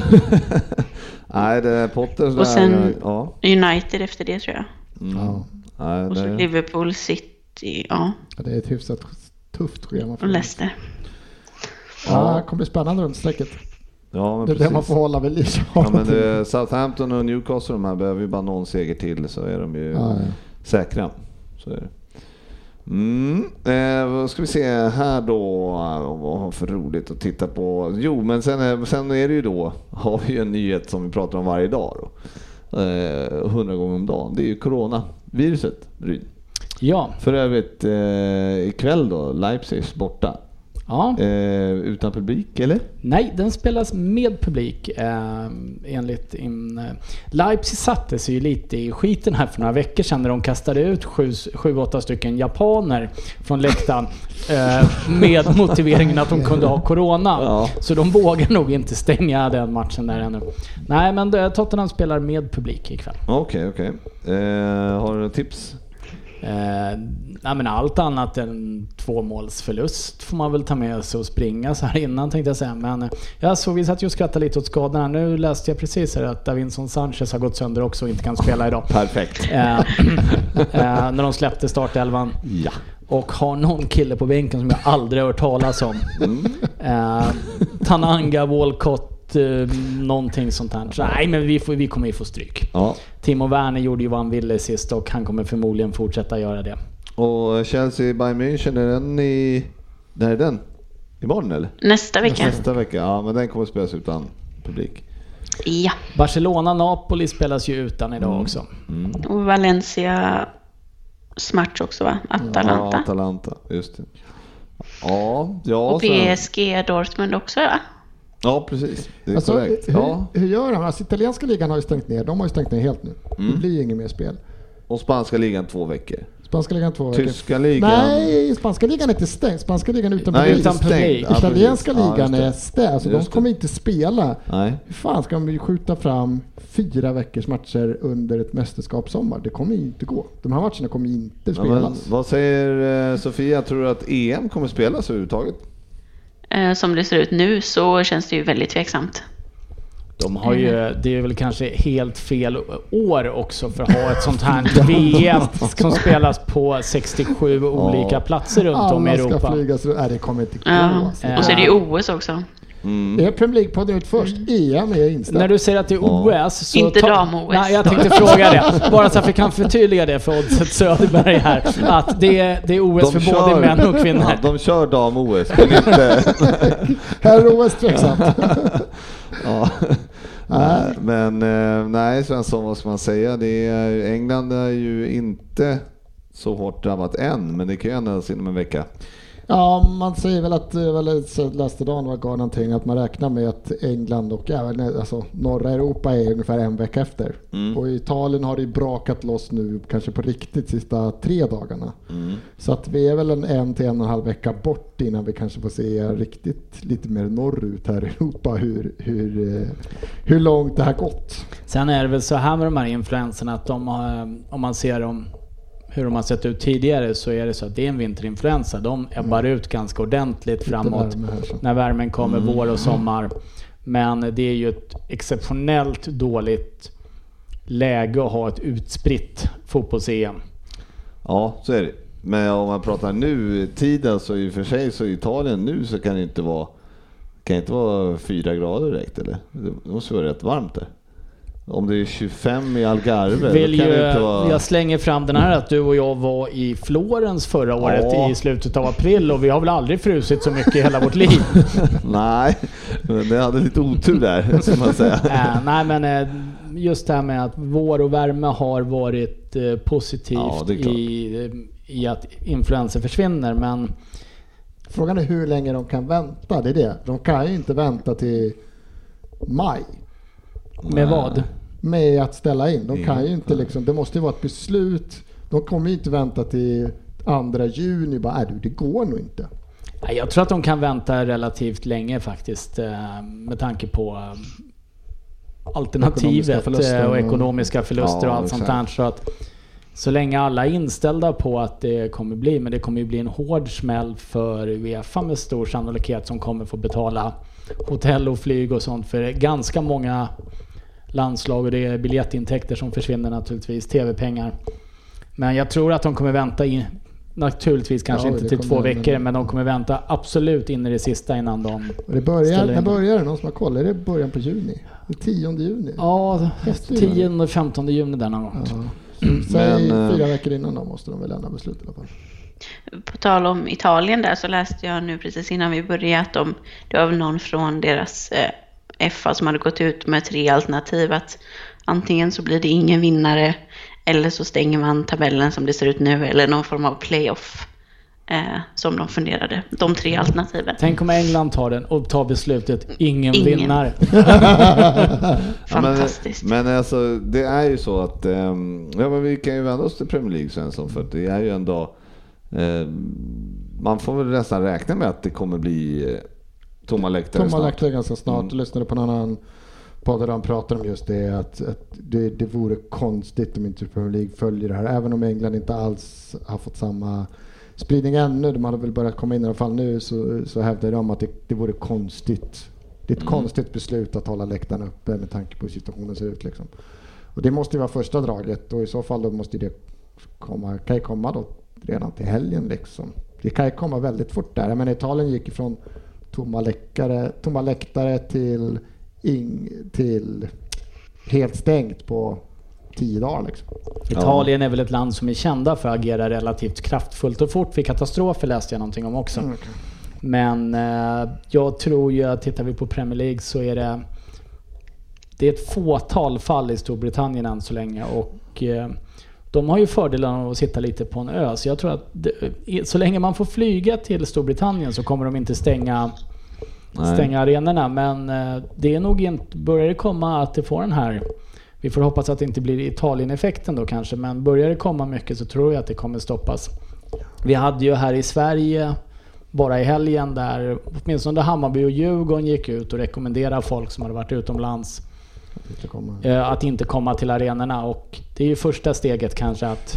[laughs] Nej, det är Potters Och sen- ja. United efter det tror jag. Mm. Ja. Nej, Och så det, Liverpool, City, ja, Ja, Det är ett hyfsat tufft schema. och. Leicester. Ja, det kommer bli spännande runt strecket. Ja, men Det är det precis. man får hålla vid liv. Ja, men det, Southampton och Newcastle de här behöver ju bara någon seger till så är de ju Ja, ja. säkra. Så är det. Mm, eh, vad ska vi se här då? Vad har för roligt att titta på? Jo, men sen, är- sen är det ju då, har vi ju en nyhet som vi pratar om varje dag då. Eh, Hundra gånger om dagen. Det är ju coronaviruset, Ryn. Ja, För övrigt eh, ikväll då, Leipzig borta. Ja. Eh, utan publik, eller? Nej, den spelas med publik eh, enligt in, eh, Leipzig satte sig ju lite i skiten här för några veckor sedan när de kastade ut sju, sju åtta stycken japaner från läktaren eh, med [laughs] motiveringen att de kunde ha corona. Ja. Så de vågar nog inte stänga den matchen där ännu. Nej, men eh, Tottenham spelar med publik ikväll. Okej, okej. Eh, har du några tips? Eh, nej men allt annat än tvåmålsförlust får man väl ta med sig och springa så här innan tänkte jag säga. Men eh, jag såg, vi satt ju och skrattade lite åt skadorna. Nu läste jag precis här att Davinson Sanchez har gått sönder också och inte kan spela idag. Perfekt. Eh, eh, när de släppte startelvan. Ja. Och har någon kille på bänken som jag aldrig har hört talas om. Eh, Tananga, Walcott, eh, någonting sånt här. Så, nej men vi, får, vi kommer ju få stryk. Ja. Timo Werner gjorde ju vad han ville sist och han kommer förmodligen fortsätta göra det. Och Chelsea Bayern München, är den i... När är den? Imorgon eller? Nästa vecka. Nästa vecka? Ja, men den kommer spelas utan publik. Ja. Barcelona-Napoli spelas ju utan idag också. Och Valencia match också va? Ja, Atalanta. Atalanta, just det. Ja, ja, och PSG Dortmund också va? Ja precis. Det är Alltså, korrekt. hur, Ja. hur gör de? Alltså, italienska ligan har ju stängt ner. De har ju stängt ner helt nu. Mm. Det blir ju inget mer spel. Och spanska ligan två veckor Spanska ligan två veckor. Tyska ligan. Nej, spanska ligan är inte stängd. Spanska ligan utan Nej, publik. utan publik. Ja, Italienska. Ja, ligan är stängd. Alltså, de kommer inte spela. Nej. Hur fan ska de skjuta fram fyra veckors matcher under ett mästerskapssommar? Det kommer ju inte gå. De här matcherna kommer inte Ja, spelas. vad säger eh, Sofia? Tror du att EM kommer spelas överhuvudtaget? Eh, Som det ser ut nu så känns det ju väldigt tveksamt. De har ju, det är väl kanske helt fel år också för att ha ett sånt här [laughs] VM som spelas på 67 olika platser runt om i Alla ska Europa. flyga så nej, det kommer inte gå. Ja. Alltså. Och så är det ju OS också. Är Premier League-podden ut först? EM är inställt. När du säger att det är OS så... Inte dam-OS. Nej, jag tänkte [laughs] fråga det. Bara så att vi kan förtydliga det för Oddset [laughs] Söderberg här. Att det är, det är OS för både män och kvinnor. Ja, de kör dam-OS, men inte... [laughs] Här är OS tveksamt. ja. Nej, men eh, nej Svensson, vad ska man säga? Det är, England är ju inte så hårt drabbat än, men det kan ju ändras inom en vecka. Ja, man säger väl att, jag väl så läste dagen var gav någonting att man räknar med att England och även alltså, norra Europa är ungefär en vecka efter. Och i Italien har det ju brakat loss nu kanske på riktigt sista tre dagarna. Så att vi är väl en en till en och en halv vecka bort innan vi kanske får se riktigt lite mer norrut här i Europa hur, hur, eh, hur långt det har gått. Sen är det väl så här med de här influenserna att de har, om man ser dem hur de har sett ut tidigare så är det så att det är en vinterinfluensa. De ebbar ut ganska ordentligt framåt värme när värmen kommer, vår och sommar. Men det är ju ett exceptionellt dåligt läge att ha ett utspritt fotbolls-EM. Ja, så är det. Men om man pratar nu, tiden så i och för sig så i Italien nu så kan det inte vara kan det inte vara fyra grader direkt eller? Det måste vara rätt varmt där. Om det är 25 i Algarve, Vill kan ju, det inte vara... Jag slänger fram den här att du och jag var i Florens förra året Ja. i slutet av april och vi har väl aldrig frusit så mycket i hela vårt liv. [laughs] Nej, men det hade lite otur där, [laughs] ska man säga. äh, nej men eh, just det här med att vår och värme har varit eh, Ja, positivt klart. i, i att influenser försvinner. Men Frågan är hur länge de kan vänta, det är det. De kan ju inte vänta till maj. med vad? Med att ställa in. De Mm. kan ju inte liksom, det måste ju vara ett beslut. De kommer ju inte vänta till andra juni bara, är du det går nog inte. Nej, Jag tror att de kan vänta relativt länge faktiskt eh, med tanke på eh, alternativet Ekonomiska eh, och och- ekonomiska förluster och Ja, allt sånt där. Så att så länge alla är inställda på att det kommer bli, men det kommer ju bli en hård smäll för Uefa med stor sannolikhet som kommer få betala hotell och flyg och sånt för ganska många landslag och det är biljettintäkter som försvinner naturligtvis, TV-pengar. Men jag tror att de kommer vänta in, naturligtvis kanske Ja, inte till två veckor, men- de kommer vänta absolut in i det sista innan de... Och det börjar, Ställer när börjar det? Någon som har koll? Är det början på juni? Är 10 juni? Ja, Måste ju 10 och 15 juni där någon gång. Ja. Säg Men, eh, fyra veckor innan då måste de väl lämna beslut i alla fall. På tal om Italien där så läste jag nu precis innan vi började att de, det var någon från deras eh, FA som hade gått ut med tre alternativ. Att antingen så blir det ingen vinnare eller så stänger man tabellen som det ser ut nu eller någon form av playoff eh, som de funderade. De tre alternativen. Tänk om England tar den och tar beslutet, ingen, Ingen. vinnare. [laughs] Fantastiskt. Ja, men, men alltså, det är ju så att, ehm, ja men vi kan ju vända oss till Premier League Svensson, för det är ju ändå, ehm, man får väl nästan räkna med att det kommer bli eh, tomma läktare Tomma snart. läktare ganska snart. Mm. Jag lyssnade på en annan podd där han pratade om just det att, att det, det vore konstigt om inte Premier League följer det här. Även om England inte alls har fått samma spridning ännu. De hade väl börjat komma in i alla fall nu så, så hävdar de att det, det vore konstigt. Det är ett Mm. konstigt beslut att hålla läktarna uppe med tanke på hur situationen ser ut. Liksom. Och det måste ju vara första draget och i så fall då måste det komma, kan ju komma då redan till helgen liksom. Det kan ju komma väldigt fort där. Men Italien gick ifrån tomma, läckare, tomma läktare till, ing, till helt stängt på tio dagar. Liksom. Italien är väl ett land som är kända för att agera relativt kraftfullt och fort vid katastrofer läste jag någonting om också. Mm. Men eh, jag tror ju att tittar vi på Premier League så är det det är ett fåtal fall i Storbritannien än så länge och eh, de har ju fördelen av att sitta lite på en ö. Så jag tror att det, så länge man får flyga till Storbritannien så kommer de inte stänga, Nej. stänga arenorna. Men eh, det är nog inte, börjar det komma att det får den här Vi får hoppas att det inte blir Italien-effekten då kanske, men börjar det komma mycket så tror jag att det kommer stoppas. Vi hade ju här i Sverige bara i helgen där åtminstone Hammarby och Djurgården gick ut och rekommenderade folk som hade varit utomlands Inte eh, att inte komma till arenorna och det är ju första steget kanske att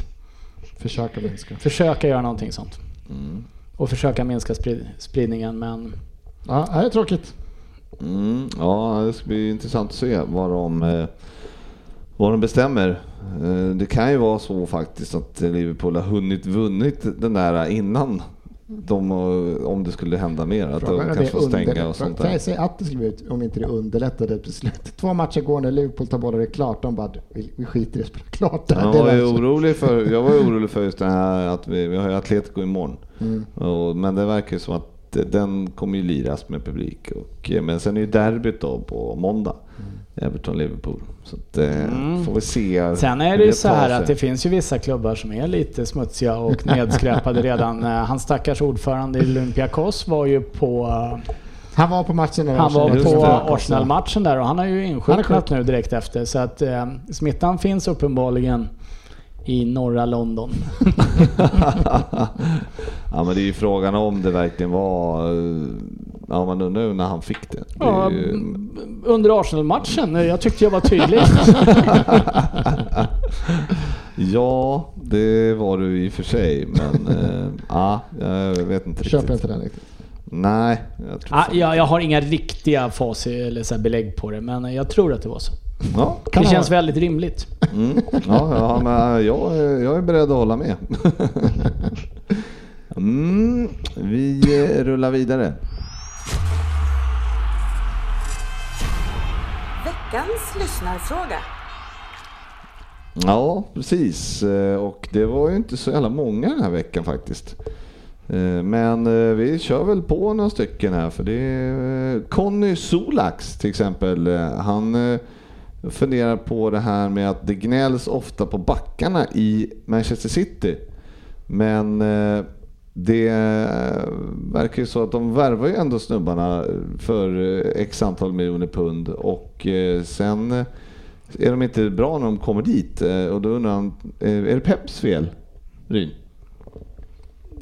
Försöka minska. försöka göra någonting sånt. Mm. Och försöka minska sprid- spridningen men Ja, det är tråkigt. Mm, ja, det ska bli intressant att se vad de, eh, vad de bestämmer. Eh, det kan ju vara så faktiskt att Liverpool har hunnit vunnit den där innan de, eh, om det skulle hända mer. Att Frågan de kanske får stänga och sånt där. säga att det skulle bli ut om inte det underlättade slut? Två matcher går när Liverpool tar bollen, det är klart. De bara, vi, skiter i att spela klart det här. Jag var, är ju orolig för, jag var orolig för just det här att vi, vi har ju Atletico imorgon. Mm. Och, men det verkar ju som att den kommer ju liras med publik. Och, eh, men sen är ju derbyt då på måndag. Everton-Liverpool. Så att, eh, Mm. får vi se. Sen är det ju så här att det finns ju vissa klubbar som är lite smutsiga och nedskräpade [laughs] redan. Eh, Hans stackars ordförande i Olympiakos var ju på, Han var på matchen när han var på. Arsenal-matchen där och han har ju Han är insjuknat sjuk. nu direkt efter. Så att eh, smittan finns uppenbarligen i norra London. [laughs] ja men det är ju frågan om det verkligen var... eh, Ja man undrar ju när han fick det. det Ja, ju, under Arsenal-matchen, eh, jag tyckte jag var tydlig. [laughs] ja, det var du i och för sig. Men eh, ja, jag vet inte Köper riktigt. inte den riktigt. Nej, jag tror ah, jag, jag har inga riktiga facit eller så här belägg på det, men jag tror att det var så. Ja, det ha känns väldigt rimligt. mm, ja, ja men jag, är- jag är beredd att hålla med. [laughs] Mm, vi rullar vidare. Veckans lyssnarfråga. Ja, precis. Eh, Och det var ju inte så jävla många den här veckan faktiskt. Eh, Men eh, vi kör väl på några stycken här för det är Conny Solax till exempel. Han eh, funderar på det här med att det gnälls ofta på backarna i Manchester City. Men eh, det eh, verkar ju så att de värvar ju ändå snubbarna för eh, x antal miljoner pund och sen är de inte bra när de kommer dit. Och då undrar han, är det Peps fel? Ryn?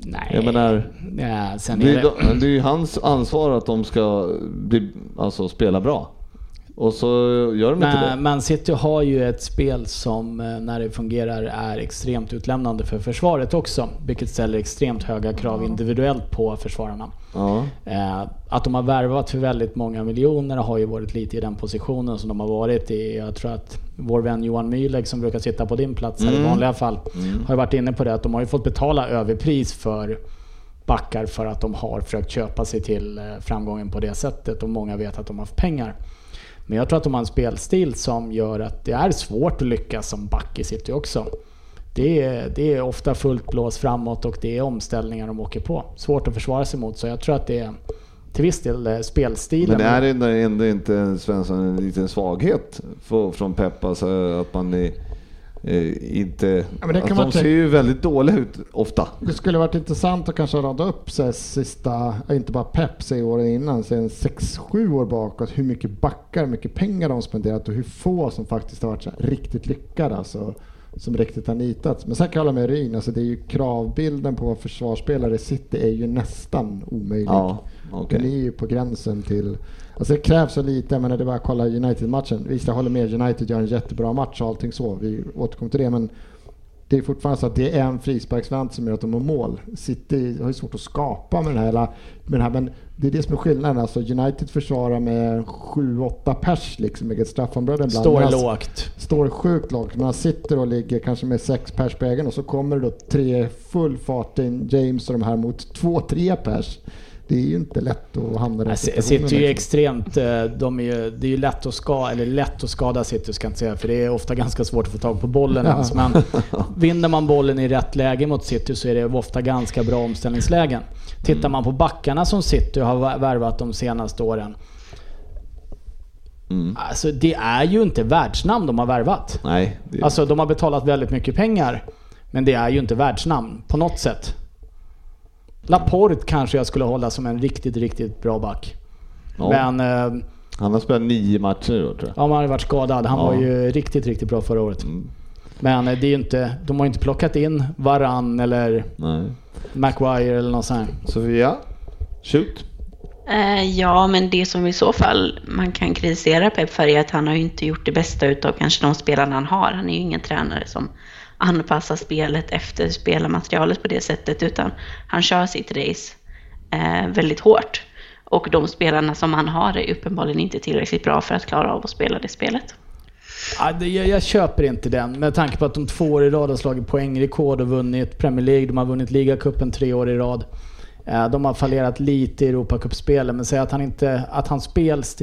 Nej. Jag menar, ja, det är är, det... det är ju hans ansvar att de ska bli, alltså, spela bra. Och så gör de inte det. Man City har ju ett spel som eh, när det fungerar är extremt utlämnande för försvaret också. Vilket ställer extremt höga krav individuellt på försvararna. Ja. Eh, att de har värvat för väldigt många miljoner har ju varit lite i den positionen som de har varit i. Jag tror att vår vän Johan Mühlegg som brukar sitta på din plats här i Mm. vanliga fall har ju varit inne på det att de har ju fått betala överpris för backar för att de har försökt köpa sig till eh, framgången på det sättet och många vet att de har haft pengar. Men jag tror att de har en spelstil som gör att det är svårt att lyckas som back i City också. Det är, det är ofta fullt blås framåt och det är omställningar de åker på. Svårt att försvara sig mot så jag tror att det är till viss del eh, spelstilen. Men är det ändå, inte en, Svensson, en liten svaghet för, från Pep? Alltså att man är, eh, inte... Ja, alltså, de ser ju väldigt dåliga ut ofta. Det skulle varit intressant att kanske rada upp så här sista, inte bara Pep säger åren innan, sen 6-7 år bakåt, hur mycket backar, hur mycket pengar de spenderat och hur få som faktiskt har varit här riktigt lyckade. Alltså, som riktigt har nitats. Men sen kan jag hålla med Ryn, alltså det är ju kravbilden på försvarsspelare i City är ju nästan omöjlig. Ja, okej. Den är ju på gränsen till... Alltså det krävs så lite, men det är bara att kolla United-matchen. Visst, jag håller med, United gör en jättebra match och allting så. Vi återkommer till det, men det är fortfarande så att det är en frisparksvant som gör att de har mål. City har ju svårt att skapa med den här, hela- med den här men det är det som är skillnaden. Alltså United försvarar med 7-8 pers liksom ett straffområde ibland. Står Medan- lågt. står sjukt lågt. Man sitter och ligger kanske med sex pers på egen och så kommer det då tre full fart in James och de här mot två, tre pers. Det är ju inte lätt att hamna i den Alltså, situationen, City är ju liksom. extremt... eh, De är ju, det är ju lätt att, ska, eller lätt att skada City ska jag inte säga, för det är ofta [laughs] ganska svårt att få tag på bollen Ja. ens. Men vinner man bollen i rätt läge mot City så är det ofta ganska bra omställningslägen. Tittar man på backarna som City har värvat de senaste åren. Mm. Alltså det är ju inte världsnamn de har värvat. Nej, det, Alltså de har betalat väldigt mycket pengar. Men det är ju inte världsnamn på något sätt. Laporte kanske jag skulle hålla som en riktigt, riktigt bra back. Ja. Men eh, Han har spelat nio matcher då tror jag. Ja, man har ju varit skadad. Han Ja. var ju riktigt, riktigt bra förra året. Mm. Men eh, det är ju inte, de har ju inte plockat in Varann eller Nej. Maguire eller något sånt. Sofia? Shoot. Eh, ja, men det som i så fall man kan kritisera Pep för är att han har ju inte gjort det bästa utav kanske de spelarna han har. Han är ju ingen tränare som anpassa spelet efter spelarmaterialet på det sättet, utan han kör sitt race eh, väldigt hårt. Och de spelarna som han har är uppenbarligen inte tillräckligt bra för att klara av att spela det spelet. Ja, det, jag, jag köper inte den med tanke på att de två år i rad har slagit poängrekord och vunnit Premier League. De har vunnit ligacupen tre år i rad. Eh, De har fallerat lite i Europacupspelen men säg att han inte, att han spels...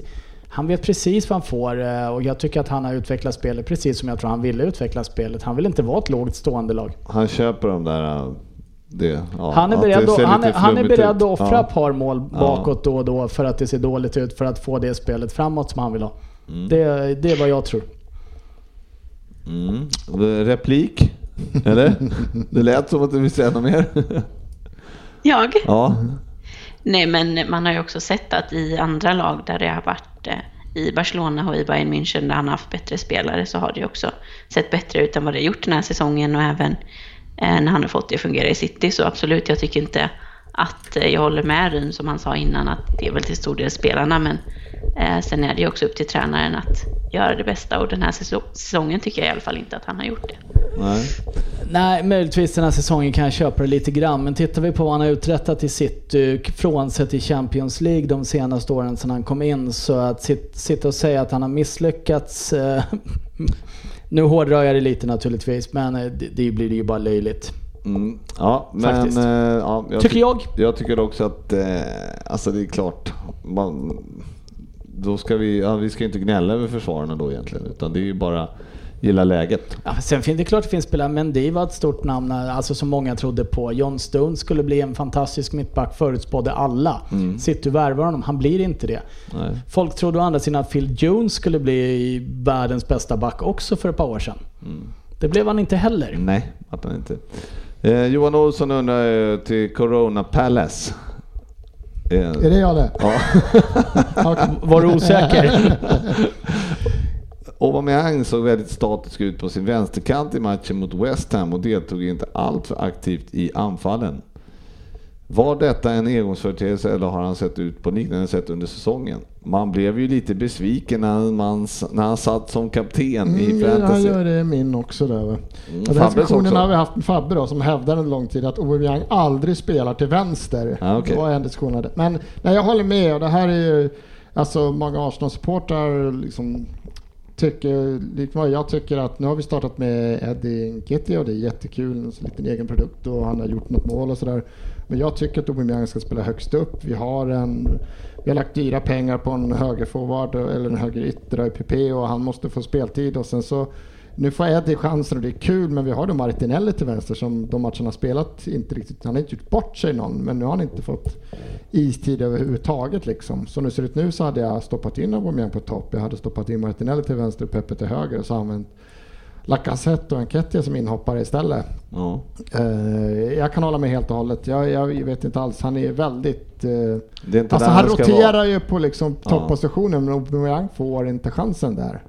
Han vet precis vad han får eh, och jag tycker att han har utvecklat spelet precis som jag tror han ville utveckla spelet. Han vill inte vara ett lågt stående lag. Han köper de där... äh, Det, ja, Han är beredd, att, han är, han är beredd att offra Ja. ett par mål bakåt då och då för att det ser dåligt ut för att få det spelet framåt som han vill ha. Det, det är vad jag tror. Mm. Replik? Eller? [laughs] Det lät som att du vill säga något mer. Jag? Ja. Nej, men man har ju också sett att i andra lag där det har varit eh, i Barcelona och i Bayern München där han har haft bättre spelare så har det ju också sett bättre ut än vad det har gjort den här säsongen och även eh, när han har fått det att fungera i City. Så absolut, jag tycker inte att eh, jag håller med Ryn som han sa innan att det är väl till stor del spelarna men eh, sen är det ju också upp till tränaren att göra det bästa och den här säso- säsongen tycker jag i alla fall inte att han har gjort det. Nej. Nej, möjligtvis den här säsongen kan jag köpa det lite grann. Men tittar vi på vad han har uträttat i City, frånsett i Champions League de senaste åren sedan han kom in, så att sit- sitta och säga att han har misslyckats... Eh, [laughs] nu hårdrar jag det lite naturligtvis, men det, det blir ju bara löjligt. Mm. Ja, men... Eh, ja, jag Tycker ty- jag. Jag tycker också att, eh, alltså det är klart, man, då ska vi, ja, vi ska inte gnälla över försvararna då egentligen, utan det är ju bara gilla läget. Ja, sen finns det klart det finns spelare, men det var ett stort namn, alltså som många trodde på. John Stones skulle bli en fantastisk mittback, förutspådde alla. City värvar honom, han blir inte det. Nej. Folk trodde å andra sidan att Phil Jones skulle bli världens bästa back också för ett par år sedan. Det blev han inte heller. Nej, att han inte. Eh, Johan Olsson undrar eh, till Corona Palace. Eh, Är det jag det? ja. [laughs] Var du osäker? [laughs] Aubameyang såg väldigt statisk ut på sin vänsterkant i matchen mot West Ham och deltog inte alltför aktivt i anfallen. Var detta en engångsföreteelse eller har han sett ut på liknande sätt under säsongen? Man blev ju lite besviken när, man, när han satt som kapten i Mm, han fantasy. gör det min också där. Mm, den diskussionen har vi haft med Fabbe då, som hävdar en lång tid att Aubameyang aldrig spelar till vänster. Ah, okej. Det var en diskussion det. Men nej, jag håller med och det här är ju, alltså många Arsenal-supportrar liksom tycker, liksom vad jag tycker att nu har vi startat med Eddie Nketiah och det är jättekul, en liten egen produkt och han har gjort något mål och sådär. Men jag tycker att Aubameyang ska spela högst upp. Vi har en vi har lagt dyra pengar på en högerforward eller en högerytter i PP och han måste få speltid och sen så nu får Eddie chansen och det är kul men vi har då Martinelli till vänster som de matcherna har spelat inte riktigt, han har inte gjort bort sig någon men nu har han inte fått istid överhuvudtaget liksom. Så nu ser det ut nu så hade jag stoppat in Aubameyang på topp, jag hade stoppat in Martinelli till vänster och Pepe till höger och så använt Lacazette och Enketia som inhoppare istället. Ja. Eh, jag kan hålla med helt och hållet. Jag, jag vet inte alls. Han är väldigt... Eh, Det är inte alltså han roterar vara. ju på liksom toppositionen men Aubameyang får inte chansen där.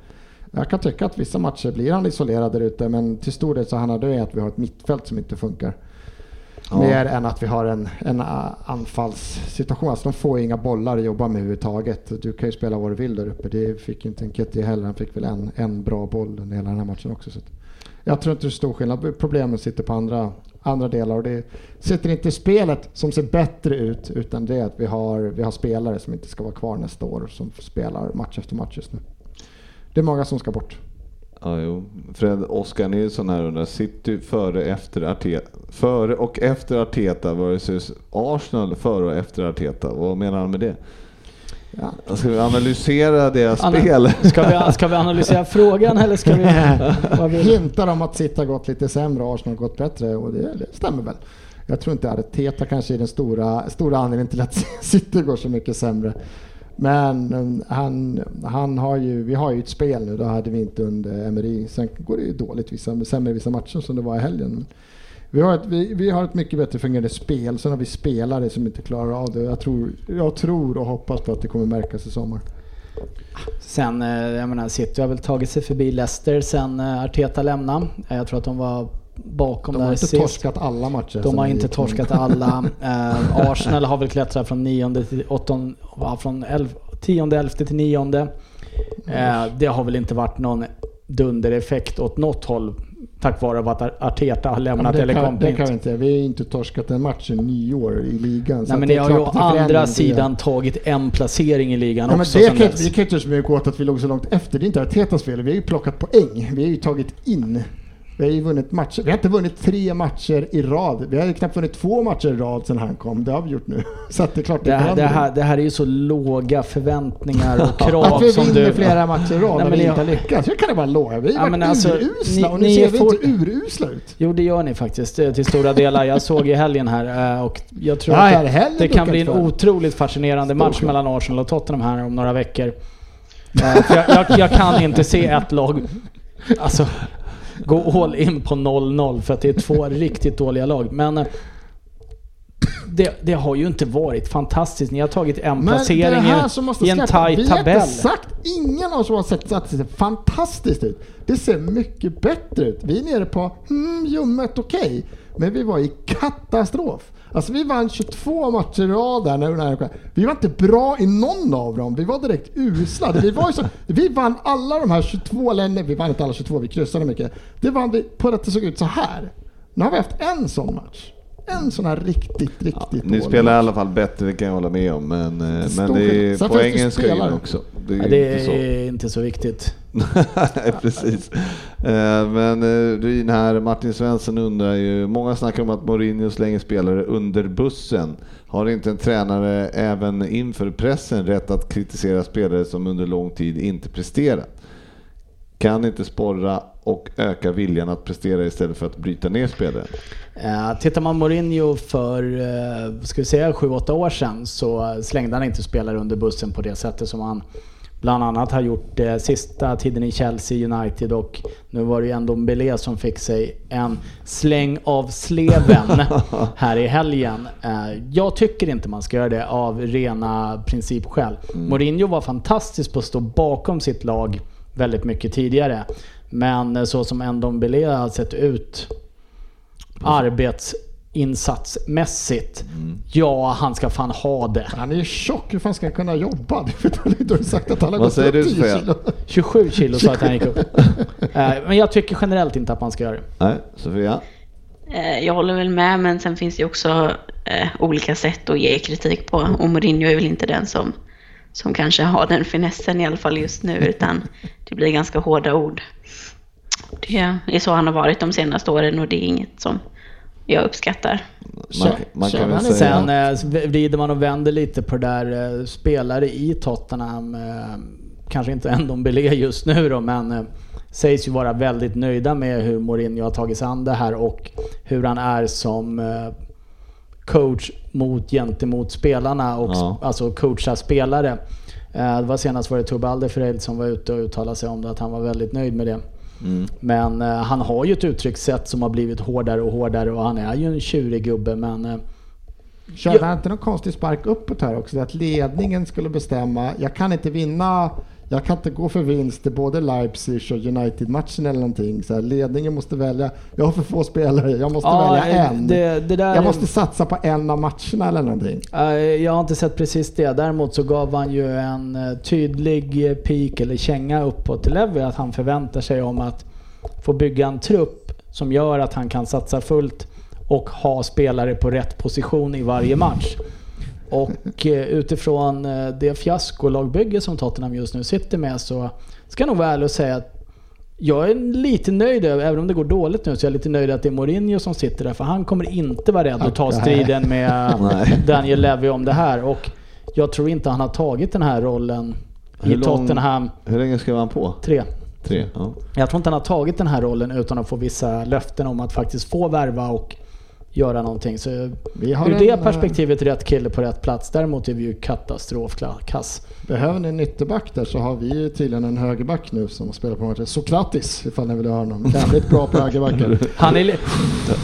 Jag kan tycka att vissa matcher blir han isolerad där ute men till stor del så handlar det om att vi har ett mittfält som inte funkar. Ja. Mer än att vi har en, en eh, anfallssituation. Alltså de får inga bollar att jobba med överhuvudtaget. Du kan ju spela vad du vill där uppe. Det fick inte Enketia heller. Han fick väl en, en bra boll under hela den här matchen också. Så jag tror inte det är stor skillnad. Problemen sitter på andra, andra delar. Och det sitter inte i spelet som ser bättre ut utan det är att vi har, vi har spelare som inte ska vara kvar nästa år som spelar match efter match just nu. Det är många som ska bort. Ja, jo. Fred Oskar Nilsson här undrar, City före, efter Arteta, före och efter Arteta versus Arsenal före och efter Arteta. Vad menar han med det? Ja. Ska vi analysera deras Anna- spel? Ska vi, ska vi analysera frågan eller ska vi... [laughs] Vad du? Hintar om att City har gått lite sämre och Arsenal har gått bättre och det, det stämmer väl. Jag tror inte Arteta kanske är den stora, stora anledningen till att [laughs] City går så mycket sämre. Men um, han, han har ju, vi har ju ett spel nu, det hade vi inte under Emery. Sen går det ju dåligt, vissa, sämre i vissa matcher som det var i helgen. Vi har, ett, vi, vi har ett mycket bättre fungerande spel, sen har vi spelare som inte klarar av det. Jag tror, jag tror och hoppas på att det kommer märkas i sommar. Sen, eh, jag menar, City har väl tagit sig förbi Leicester sen eh, Arteta lämnade. Jag tror att de var bakom De har inte torskat alla matcher. De har det inte torskat alla. [laughs] Eh, Arsenal har väl klättrat från nionde till åttonde, från elf, tionde, elfte till nionde. Eh, det har väl inte varit någon dundereffekt åt något håll tack vare att Ar- Arteta har men lämnat det, eller kan, kommit det kan vi inte. Vi har inte torskat en match i nyår i ligan. Nej men det ni har ju å det andra det. sidan tagit en placering i ligan Ja, men också det sen kan, dess. inte- vi kan inte göra så mycket åt att vi låg så långt efter. Det är inte Artetas fel. Vi har ju plockat poäng. Vi har ju tagit in. Vi har ju vunnit matcher. Vi har inte vunnit tre matcher i rad. Vi har ju knappt vunnit två matcher i rad sedan han kom. Det har vi gjort nu. [laughs] Så att det är klart Det här, det, här, det här är ju så låga förväntningar och [laughs] Att krav vi som vinner du... flera matcher i rad när vi inte har- lyckats. Jag kan det bara lova. Vi har Ja, varit alltså, urusla ni- och nu ser vi for- inte urusla ut. Jo det gör ni faktiskt eh, till stora delar. Jag såg i helgen här eh, och jag tror Ja, att det, det kan bli en för. otroligt fascinerande match Stort. mellan Arsenal och Tottenham här om några veckor. Eh, jag, jag, jag kan inte se ett lag alltså, gå all in på 0-0 för att det är två [laughs] riktigt dåliga lag. Men eh, det, det har ju inte varit fantastiskt. Ni har tagit en Men placering i, en släppa. tight Vi har tabell. sagt, ingen av oss har sett att det ser fantastiskt ut. Det ser mycket bättre ut. Vi är nere på hmm, ljummet okej. Men vi var i katastrof. Alltså vi vann 22 matcher i rad där. När, när, vi var inte bra i någon av dem. Vi var direkt usla. Vi, var ju så, vi vann alla de här 22 länder. Vi vann inte alla 22, vi kryssade mycket. Det vann vi på att det såg ut så här. Nu har vi haft en sån match. En sån här riktigt, riktigt Ni dålig spelar i alla fall bättre, det kan jag hålla med om. Men, eh, men det är, det poängen ska in spelare. också. Det är Ja, det inte så. är inte så viktigt. Nej, [laughs] precis. Eh, men eh, Ryn här, Martin Svensson undrar ju, många snackar om att Mourinho slänger spelare under bussen. Har inte en tränare även inför pressen rätt att kritisera spelare som under lång tid inte presterat? Kan inte sporra och öka viljan att prestera istället för att bryta ner spelare? Eh, tittar man Mourinho för, eh, ska vi säga 7-8 år sedan så slängde han inte spelare under bussen på det sättet som han bland annat har gjort uh, sista tiden i Chelsea United och nu var det ju ändå Mbele som fick sig en släng av sleven [laughs] här i helgen. Uh, jag tycker inte man ska göra det av rena principskäl. Mourinho var fantastisk på att stå bakom sitt lag väldigt mycket tidigare. Men eh, så som Ndombele har sett ut arbetsinsatsmässigt. Ja, han ska fan ha det. Han är ju tjock, hur fan ska han kunna jobba? [laughs] Du har sagt att han har Vad gått säger upp du, 10 Sofia? kilo. [laughs] 27 kilo sa att han gick upp. [laughs] Eh, Men jag tycker generellt inte att man ska göra det. Nej, Sofia? Eh, Jag håller väl med, men sen finns det ju också eh, olika sätt att ge kritik på. Och Mourinho är väl inte den som, som kanske har den finessen i alla fall just nu, utan det blir ganska hårda ord. Det är så han har varit de senaste åren och det är inget som jag uppskattar. Man, man kan väl säga... Sen eh, vrider man och vänder lite på det där. eh, Spelare i Tottenham, eh, kanske inte ändå Belé just nu då, men sägs ju vara väldigt nöjda med hur Mourinho har tagit sig an det här och hur han är som coach mot gentemot spelarna och Ja. alltså coacha spelare. Det var senast var det Tobbe Alderfereld som var ute och uttalade sig om det, att han var väldigt nöjd med det. Mm. Men eh, han har ju ett uttryckssätt som har blivit hårdare och hårdare och han är ju en tjurig gubbe men eh, Körde han inte någon konstig spark uppåt här också? Att ledningen skulle bestämma, jag kan inte vinna, jag kan inte gå för vinst i både Leipzig och United-matchen eller någonting. Så här, ledningen måste välja, jag har för få spelare, jag måste välja eh, en. Det, det där jag måste satsa på en av matcherna eller någonting. Eh, Jag har inte sett precis det. Däremot så gav han ju en eh, tydlig pik eller känga uppåt till Levi att han förväntar sig om att få bygga en trupp som gör att han kan satsa fullt och ha spelare på rätt position i varje match. Och eh, utifrån eh, det fiaskolagbygge som Tottenham just nu sitter med så ska jag nog vara ärlig och säga att jag är lite nöjd även om det går dåligt nu, så jag är lite nöjd att det är Mourinho som sitter där. För han kommer inte vara rädd att ta striden med. [laughs] Daniel Levy om det här. Och jag tror inte han har tagit den här rollen i Hur lång- Tottenham Hur länge skrev han på? 3. Tre? Ja. Jag tror inte han har tagit den här rollen utan att få vissa löften om att faktiskt få värva och göra någonting. Så Vi har ur en, det eh, perspektivet rätt kille på rätt plats. Däremot är vi ju katastrofkass. Behöver ni en ytterback där så har vi ju tydligen en högerback nu som spelar på matchen. Sokratis ifall ni vill ha honom. Jävligt bra på högerbacken. [laughs] Han är,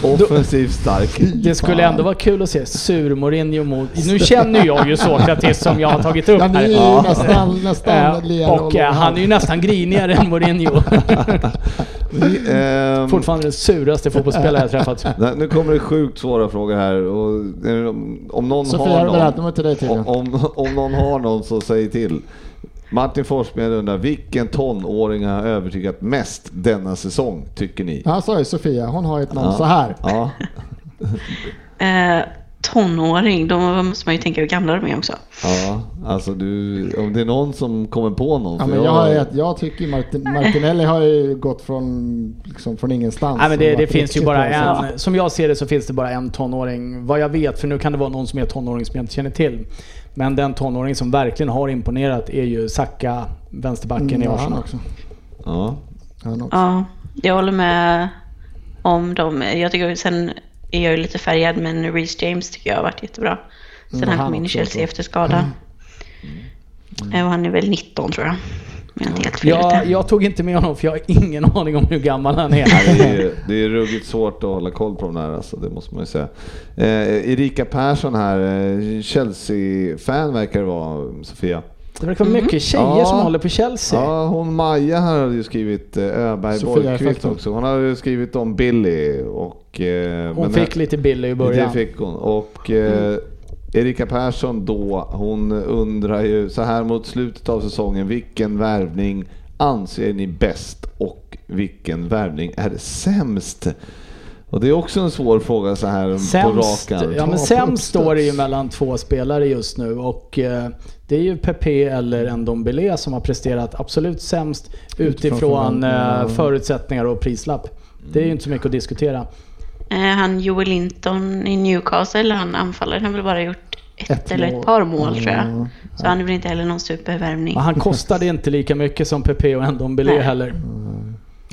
Offensivt stark. det skulle ändå vara kul att se sur-Mourinho mot... Nu känner jag ju Sokratis som jag har tagit upp Ja, ni är här. Ja. nästan, nästan lera och eh, han är ju nästan grinigare än Mourinho. [laughs] Ehm, Fortfarande den suraste fotbollsspelare jag träffat. nu kommer det sjukt svåra frågor här. Och, om- någon Sofia, har någon, till om, om, om någon har någon så säg till. Martin Forsmed undrar, vilken tonåring har övertygat mest denna säsong, tycker ni? Han sa ju Sofia, hon har ett namn Ja. så här. Ja, Eh, tonåring, då måste man ju tänka hur gamla de är också. ja, alltså du, om det är någon som kommer på någon. Ja, men jag, har ett, jag tycker Martin, Martinelli har ju gått från, liksom, från ingenstans. Nej, men det, det finns ju bara en, som jag ser det så finns det bara en tonåring, vad jag vet, för nu kan det vara någon som är tonåring som jag inte känner till. Men den tonåring som verkligen har imponerat är ju Saka, vänsterbacken i Mm, ja, han Arsenal. också. Ja, Han också. Ja, jag håller med om dem. Jag tycker sen är jag ju lite färgad, men Reece James tycker jag har varit jättebra. Sen Mm, han kom in i Chelsea efter skada. Eh, Och han är väl 19 tror jag. Jag. Jag, tog inte med honom för jag har ingen [laughs] aning om hur gammal han är. Det, är, det är ruggigt svårt att hålla koll på de där, alltså, det måste man ju säga. Eh, Erika Persson här, eh, Chelsea-fan verkar det vara, Sofia. Det verkar vara mycket tjejer Ja. som håller på Chelsea. Ja, hon Maja här hade ju skrivit eh, Öberg Borgqvist också. Hon hade ju skrivit om Billy och... Eh, Hon men- fick lite billig i Det början. fick hon. Och eh, Erika Persson då, hon undrar ju så här mot slutet av säsongen, vilken värvning anser ni bäst och vilken värvning är sämst? Och det är också en svår fråga så här Sämst, på rakan. ja, men sämst står det ju mellan två spelare just nu och eh, det är ju Pepe eller Ndombele som har presterat absolut sämst utifrån förväntningar. eh, förutsättningar och prislapp. Det är ju inte så mycket att diskutera. Eh, Han Joel Linton i Newcastle, han anfallaren har väl bara gjort ett, Ett eller mål. ett par mål tror jag. Ja. Så han är väl inte heller någon supervärvning. Men han kostade inte lika mycket som Pepe och Ndombele heller.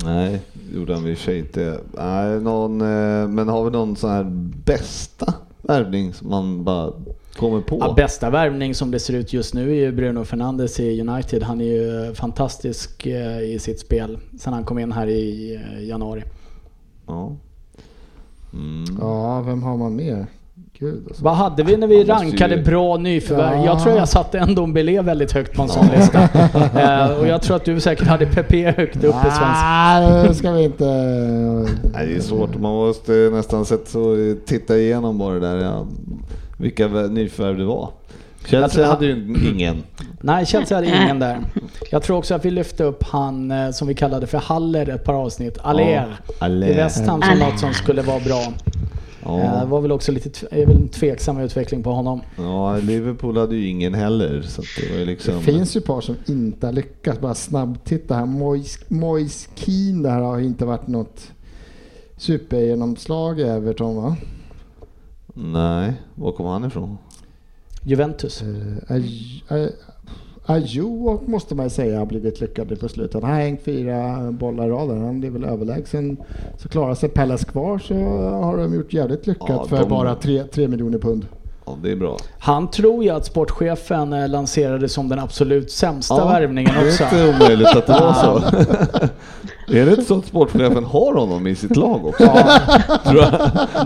Nej, gjorde han i och för sig inte. Nej, någon, eh, men har vi någon sån här bästa värvning som man bara kommer på? Ja, bästa värvning som det ser ut just nu är ju Bruno Fernandes i United. Han är ju fantastisk eh, i sitt spel sen han kom in här i eh, januari. Ja. Mm. Ja, vem har man mer? Gud alltså. Vad hade vi när vi rankade ju- bra nyförvärv? Ja. Jag tror jag satte Ndombele väldigt högt på en sån lista. [laughs] Eh, och jag tror att du säkert hade Pepe högt upp i svensk. Nej, det ska vi inte... Nej, det är svårt. Man måste nästan sätta titta igenom bara det där. Ja, vilka vä- nyförvärv det var. Chelsea hade ju ingen. Nej, Chelsea hade ingen där. Jag tror också att vi lyfte upp han eh, som vi kallade för Haller ett par avsnitt. Aller. Ja, Aller. I West Ham som något som skulle vara bra. Eh, Det Ja, var väl också lite är väl en tveksam utveckling på honom. ja, Liverpool hade ju ingen heller. Så det var ju liksom... Det finns ju par som inte har lyckats. Bara snabbtitta här. Moise, Keane där har inte varit något supergenomslag i Everton va? Nej, var kom han ifrån? Juventus. Aj- Ajo måste man säga har blivit lyckad på slutet. Han har hängt fyra bollar i raden. Han är väl överlägsen. Så klarar sig Pallas kvar så har de gjort jävligt lyckat Ja, för de- bara 3 miljoner pund. Ja, det är bra. Han tror ju att sportchefen eh, lanserade som den absolut sämsta värvningen Det är också. inte omöjligt att det var så. [laughs] är det inte så att sportchefen har honom i sitt lag också? Tror jag.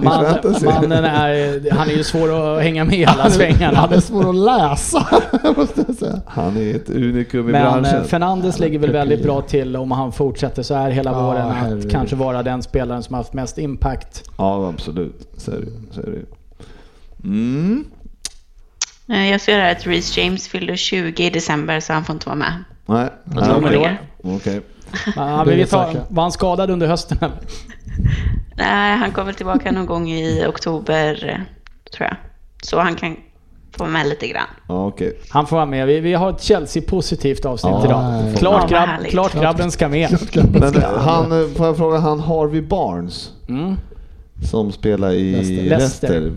Man, mannen är, han är ju svår att hänga med i alla Han svängarna. är svår att läsa [laughs] måste jag säga. Han är ett unikum i Men eh, branschen. Fernandes ligger väl väldigt bra till om han fortsätter så här hela Ja, våren. Att kanske vara den spelaren som har haft mest impact. Ja, absolut. Så är det, så är det. Mm. Eh, Jag ser här att Reece James fyllde 20 i december så han får inte vara med. Nej. Nej, okej. [laughs] Ja, Det men vi tar, var han skadad under hösten eller? [laughs] Nej, han kommer tillbaka någon gång i oktober, tror jag. Så han kan få vara med lite grann. Okej. Han får vara med. Vi, vi har ett Chelsea-positivt avsnitt Ja, idag. Klart, grabb, klart grabben ska med. [laughs] Men han, eh, får jag fråga, han Harvey Barnes Mm. Som spelar i Leicester.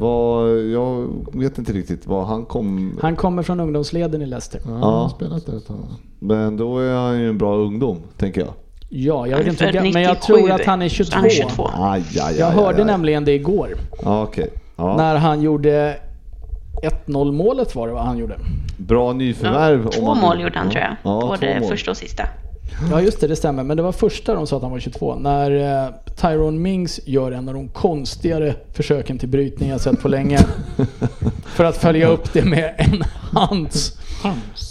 Jag vet inte riktigt vad han kom... Han kommer från ungdomsleden i Leicester. Ja, Ja. Spelat där ett tag. Men då är han ju en bra ungdom, tänker jag. Ja, jag vet inte, men jag 97, tror att han är så 22. han är 22. Aj, aj, aj, Jag hörde aj. nämligen det igår. Ja, okej. Ja. När han gjorde 1-0 målet var det vad han gjorde. Bra nyförvärv. om Två man- mål gjorde han tror jag. Ja, två Både mål. första och sista. Ja just det, det stämmer. Men det var första de sa att han var 22. När eh, Tyrone Mings gör en av de konstigare försöken till brytning jag sett på länge. [laughs] för att följa upp det med en hands.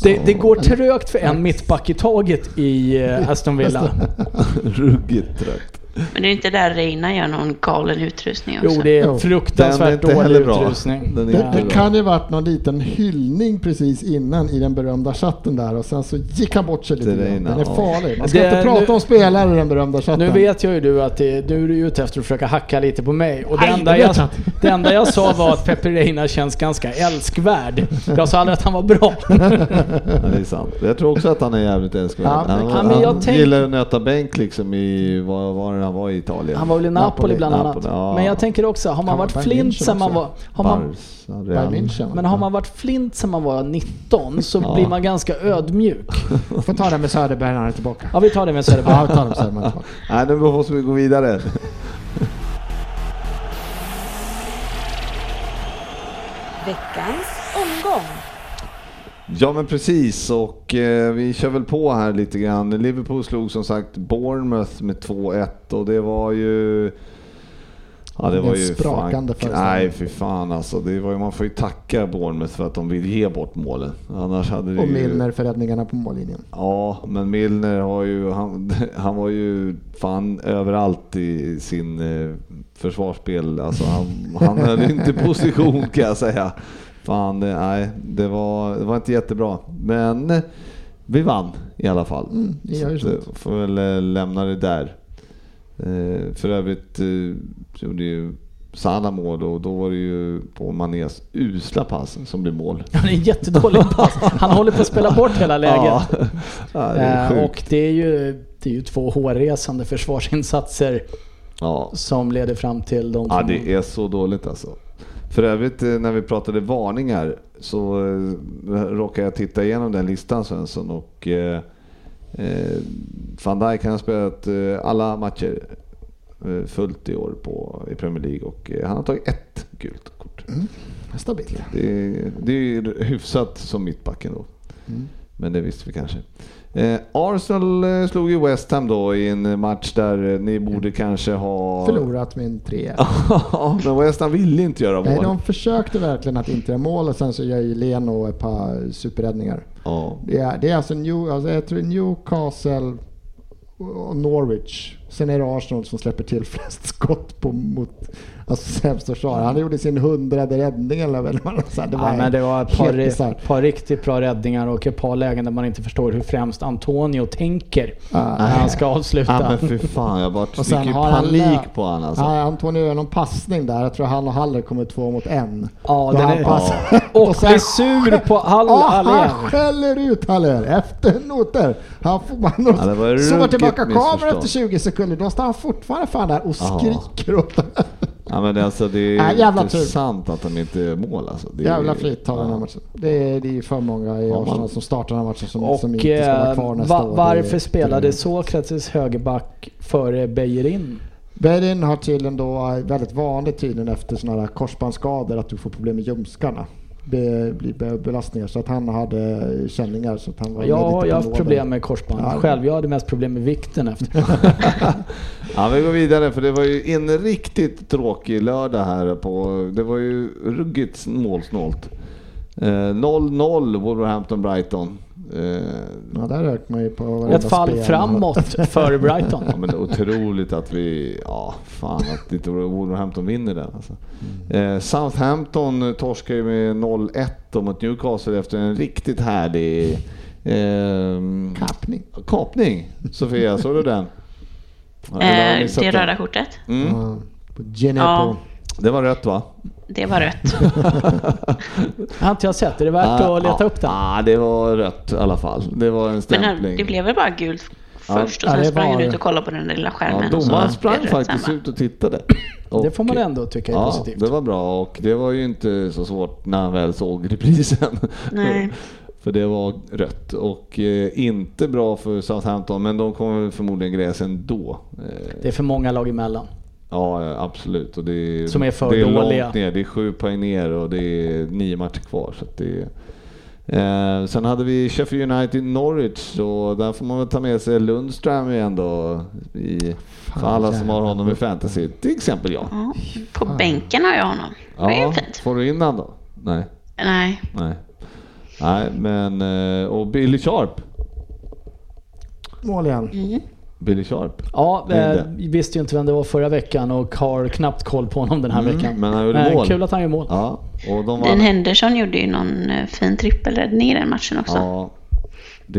Det, det går trögt för en mittback i taget i eh, Aston Villa. [laughs] Ruggigt trött. Men det är inte där Reina gör någon galen utrustning också. Jo, det är. Den är fruktansvärt inte dålig utrustning. Den är Det, det kan ju varit någon liten hyllning precis innan i den berömda chatten där och sen så gick han bort sig lite Det är grann. Den är farlig. Man ska Det- inte prata nu- om spelare i den berömda chatten. Nu vet jag ju du att det, du är ute efter att försöka hacka lite på mig. Och det, Nej, enda jag, det enda jag sa var att Pepe Reina känns ganska älskvärd. Jag sa aldrig att han var bra. Ja, det är sant. Jag tror också att han är jävligt älskvärd. Ja, han jag han tänk- gillar att nöta bänk liksom i, vad var det han var i Italien? Han var väl i Napoli, Napoli, bland annat. Napoli, ja. Men jag tänker också, har man varit flint sen man var... Har man, Barca, men har man varit flint sen man var 19 så Ja. blir man ganska ödmjuk. [laughs] Får ta det med Söderberg när han är tillbaka. Ja, vi tar det med Söderberg. Ja, vi tar det med Söderberg tillbaka. [laughs] Nej, nu måste vi gå vidare. Veckans omgång. Ja men precis och eh, vi kör väl på här lite grann. Liverpool slog som sagt Bournemouth med 2-1 och det var ju... Ja det var ju sprakande fan. Nej fy fan alltså. Det var, ju- man får ju tacka Bournemouth för att de vill ge bort målen. Annars hade det Och ju... Milner för räddningarna på mållinjen. Ja, men Milner har ju, han, [laughs] han var ju fan överallt i sin eh, försvarsspel. Alltså han, han höll inte position kan jag säga. Fan, det, nej, det var, det var inte jättebra. Men eh, vi vann i alla fall. Mm, det Så att, får väl eh, lämna det där. Eh, för övrigt eh, gjorde ju Salah mål och då var det ju på Manés usla pass som blev mål. Han är en jättedålig [laughs] pass. Han håller på att spela bort hela läget. Ja, [laughs] ja det Eh, och det är, ju, det är ju två hårresande försvarsinsatser Ja. som leder fram till de Ja, det är så dåligt alltså. För övrigt eh, när vi pratade varningar så eh, råkade jag titta igenom den listan Svensson och eh, eh, van Dijk har spelat alla matcher fullt i år på, i Premier League och han har tagit ett gult kort. Stabilt. Det, det är hyfsat som mittbacken då. Mm. Men det visste vi kanske. Eh, Arsenal eh, slog ju West Ham då i en match där eh, ni borde kanske ha... Förlorat med en 3 [laughs] Ja, men West Ham ville inte göra mål. Nej, de försökte verkligen att inte göra mål och sen så gör ju Leno ett par superräddningar. Ja. Det är, det är alltså, New, alltså jag tror Newcastle och Norwich. Sen är det Arsenal som släpper till flest [laughs] skott på, mot alltså, sämst försvar. Han gjorde sin hundrade räddning eller vad det var. Det var, Ja, men det var ett par, bisarrt. par riktigt bra räddningar och ett par lägen där man inte förstår hur främst Antonio tänker Ja, när han ska avsluta. Ja men för fan, jag bara [laughs] Och fick ju han panik lä- på honom alltså. Ja, Antonio gör någon passning där. Jag tror han och Haller kommer två mot en. Ja, Då den han är- passar- [laughs] Och sen- blir sur på Hall Ja, Haller. han skäller ut Haller efter noter. Han får man Ja, det var tillbaka kameran efter 20 sekunder. Då står han fortfarande fan där och skriker åt den. Ja men det, alltså, det är Nej, jävla inte tur. sant att de inte gör mål alltså. Det är- Jävla flit har den här matchen. Det är, det är ju för många i Arsenal man- som startar den här matchen som, Och som inte ska vara eh, kvar nästa va, år. Varför spelade Sokrates högerback före Beijerin? Berin har tydligen då eh, väldigt vanligt tydligen efter sådana här korsbandsskador att du får problem med ljumskarna. Blir be- belastningar så att han hade känningar så att han var Ja, lite jag har haft problem med korsband Ja. själv. Jag hade mest problem med vikten efter. [laughs] Ja vi går vidare för det var ju en riktigt tråkig lördag här på, det var ju ruggigt målsnålt. Eh, 0-0 Wolverhampton-Brighton. Eh, Ja, där rök man ju på Ett fall spel. framåt för [laughs] Brighton. Ja men otroligt att vi, ja fan att inte Wolverhampton vinner den alltså. Mm. Eh, Southampton torskar ju med 0-1 då mot Newcastle efter en riktigt härlig ehm, Kappning. kapning. Sofia, såg du den? Eh, det röda kortet, Mm. Ja, på Genepo. Ja. Det var rött va? Det var rött. [laughs] har inte jag sett. Är det värt att leta upp den? Ja, det var rött i alla fall. Det var en Men stämpling. han, det blev väl bara gult först och Ja, sen det sprang han ut och kollade på den lilla ja, skärmen. och så domaren sprang det faktiskt samma. ut och tittade. [laughs] Det får man Och- ändå tycka är Ja, positivt. det var bra och det var ju inte så svårt när han väl såg reprisen. Nej. [laughs] För det var rött och eh, inte bra för Southampton men de kommer förmodligen gräs ändå. Eh, Det är för många lag emellan. Ja, absolut. Och det är, Som är för det är dåliga. långt ner. Det är sju poäng ner och det är nio matcher kvar. Så att det är, eh, sen hade vi Sheffield United Norwich och där får man väl ta med sig Lundström igen då. I, för alla som har honom i fantasy. Till exempel jag. Ja, på bänken har jag honom. Det är Ja, fint. får du in han då? Nej. Nej, Nej. Nej, men... eh, Och Billy Sharp. Mål igen. Billy Sharp. Ja, Det eh, vi visste ju inte vem det var förra veckan och har knappt koll på honom den här Mm, veckan. men han gjorde mål. Kul att han gör mål. Ja, och de Dean var... Henderson gjorde ju någon eh, fin trippelräddning i den matchen också. Ja, Ja,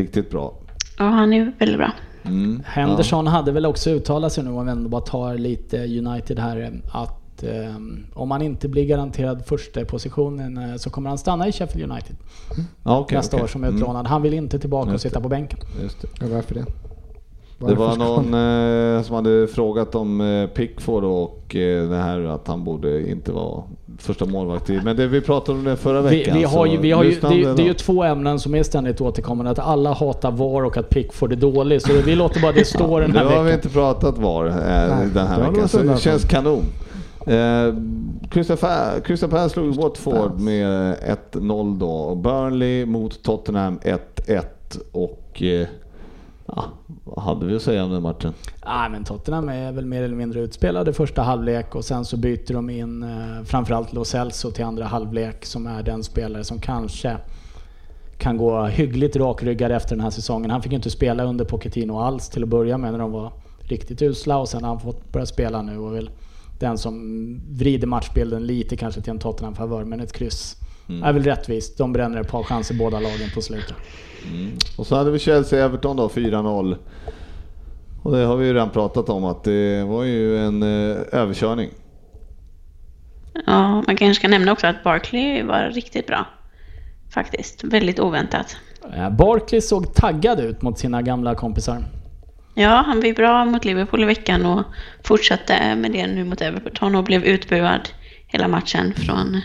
riktigt bra. han är ju väldigt bra. Mm, Henderson hade väl också uttalat sig nu om vi ändå bara tar lite United här eh, att eh, om han inte blir garanterad första positionen eh, så kommer han stanna i Sheffield United Ja, okej, nästa okej. år som utlånad. Han vill inte tillbaka och Just sitta på bänken. Mm, just det. Varför det? Det var någon han- eh, som hade frågat om eh, Pickford och eh, det här att han borde inte vara första målvakt i. Men det, vi pratade om det förra Vi, veckan. vi har ju, vi har ju, det, är- det är ju två ämnen som är ständigt återkommande. Att alla hatar VAR och att Pickford är dålig. Så vi låter bara det [laughs] stå den Nu här har vi veckan. inte pratat VAR eh, Nej, den här det veckan, vi så det känns kanon. Eh, Crystal Pa- Crystal Palace slog Watford med 1-0 då. Burnley mot Tottenham 1-1 och eh, ja, vad hade vi att säga om den matchen? Nej men Tottenham är väl mer eller mindre utspelade första halvlek och sen så byter de in eh, framförallt Lo Celso till andra halvlek som är den spelare som kanske kan gå hyggligt rakryggad efter den här säsongen. Han fick ju inte spela under Pochettino alls till att börja med när de var riktigt usla och sen har han fått börja spela nu och väl den som vrider matchbilden lite kanske till en Tottenham-favör men ett kryss är väl rättvist. De bränner ett par chanser båda lagen på slutet. Och så hade vi Chelsea-Everton då, 4-0. Och det har vi ju redan pratat om att det var ju en eh, överkörning. Ja, man kanske ska nämna också att Barkley var riktigt bra. Faktiskt. Väldigt oväntat. Barkley såg taggad ut mot sina gamla kompisar. Ja, han var ju bra mot Liverpool i veckan och fortsatte med det nu mot Everton och blev utbuad hela matchen från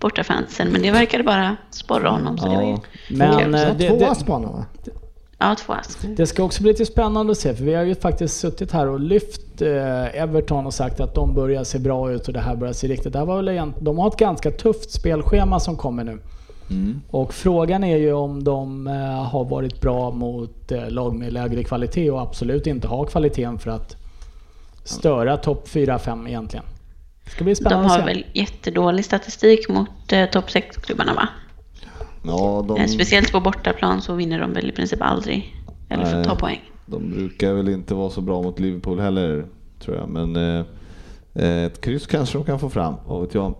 bortafansen. Men det verkade bara sporra honom. Så det var ju Ja, Men kul. eh, Så det, två det, ass på honom va? Ja, två ass. det ska också bli lite spännande att se för vi har ju faktiskt suttit här och lyft eh, Everton och sagt att de börjar se bra ut och det här börjar se riktigt. Det här var väl egent, de har ett ganska tufft spelschema som kommer nu. Mm. Och frågan är ju om de eh, har varit bra mot eh, lag med lägre kvalitet och absolut inte har kvaliteten för att störa topp 4-5 egentligen. Det ska bli De spännande att har väl jättedålig statistik mot eh, topp 6-klubbarna va? Ja, de, Eh, Speciellt på bortaplan så vinner de väl i princip aldrig. Eller får Nej. ta poäng. de brukar väl inte vara så bra mot Liverpool heller, tror jag. Men eh, eh, ett kryss kanske de kan få fram, vad vet jag.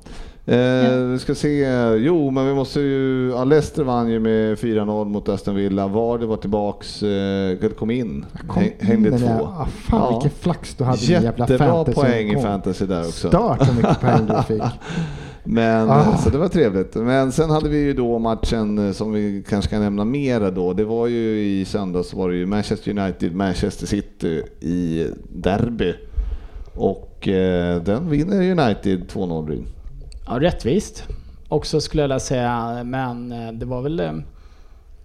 Eh, Vi ska se, jo men vi måste ju, ja, Leicester vann ju med 4-0 mot Aston Villa. Vardy var tillbaks, eh, kom in, Kom Häng- hängde in två. där. Ah, fan Ja. vilken flax du hade din jävla Jättebra fantasy. poäng i fantasy där också. Stört hur mycket poäng du fick. [laughs] Men, Ah. Så det var trevligt. Men sen hade vi ju då matchen eh, som vi kanske kan nämna mera då. Det var ju i söndags var det ju Manchester United, Manchester City i derby. Och eh, den vinner United 2-0 Ryn. Ja, rättvist. Också skulle jag vilja säga, men eh, det var väl... eh,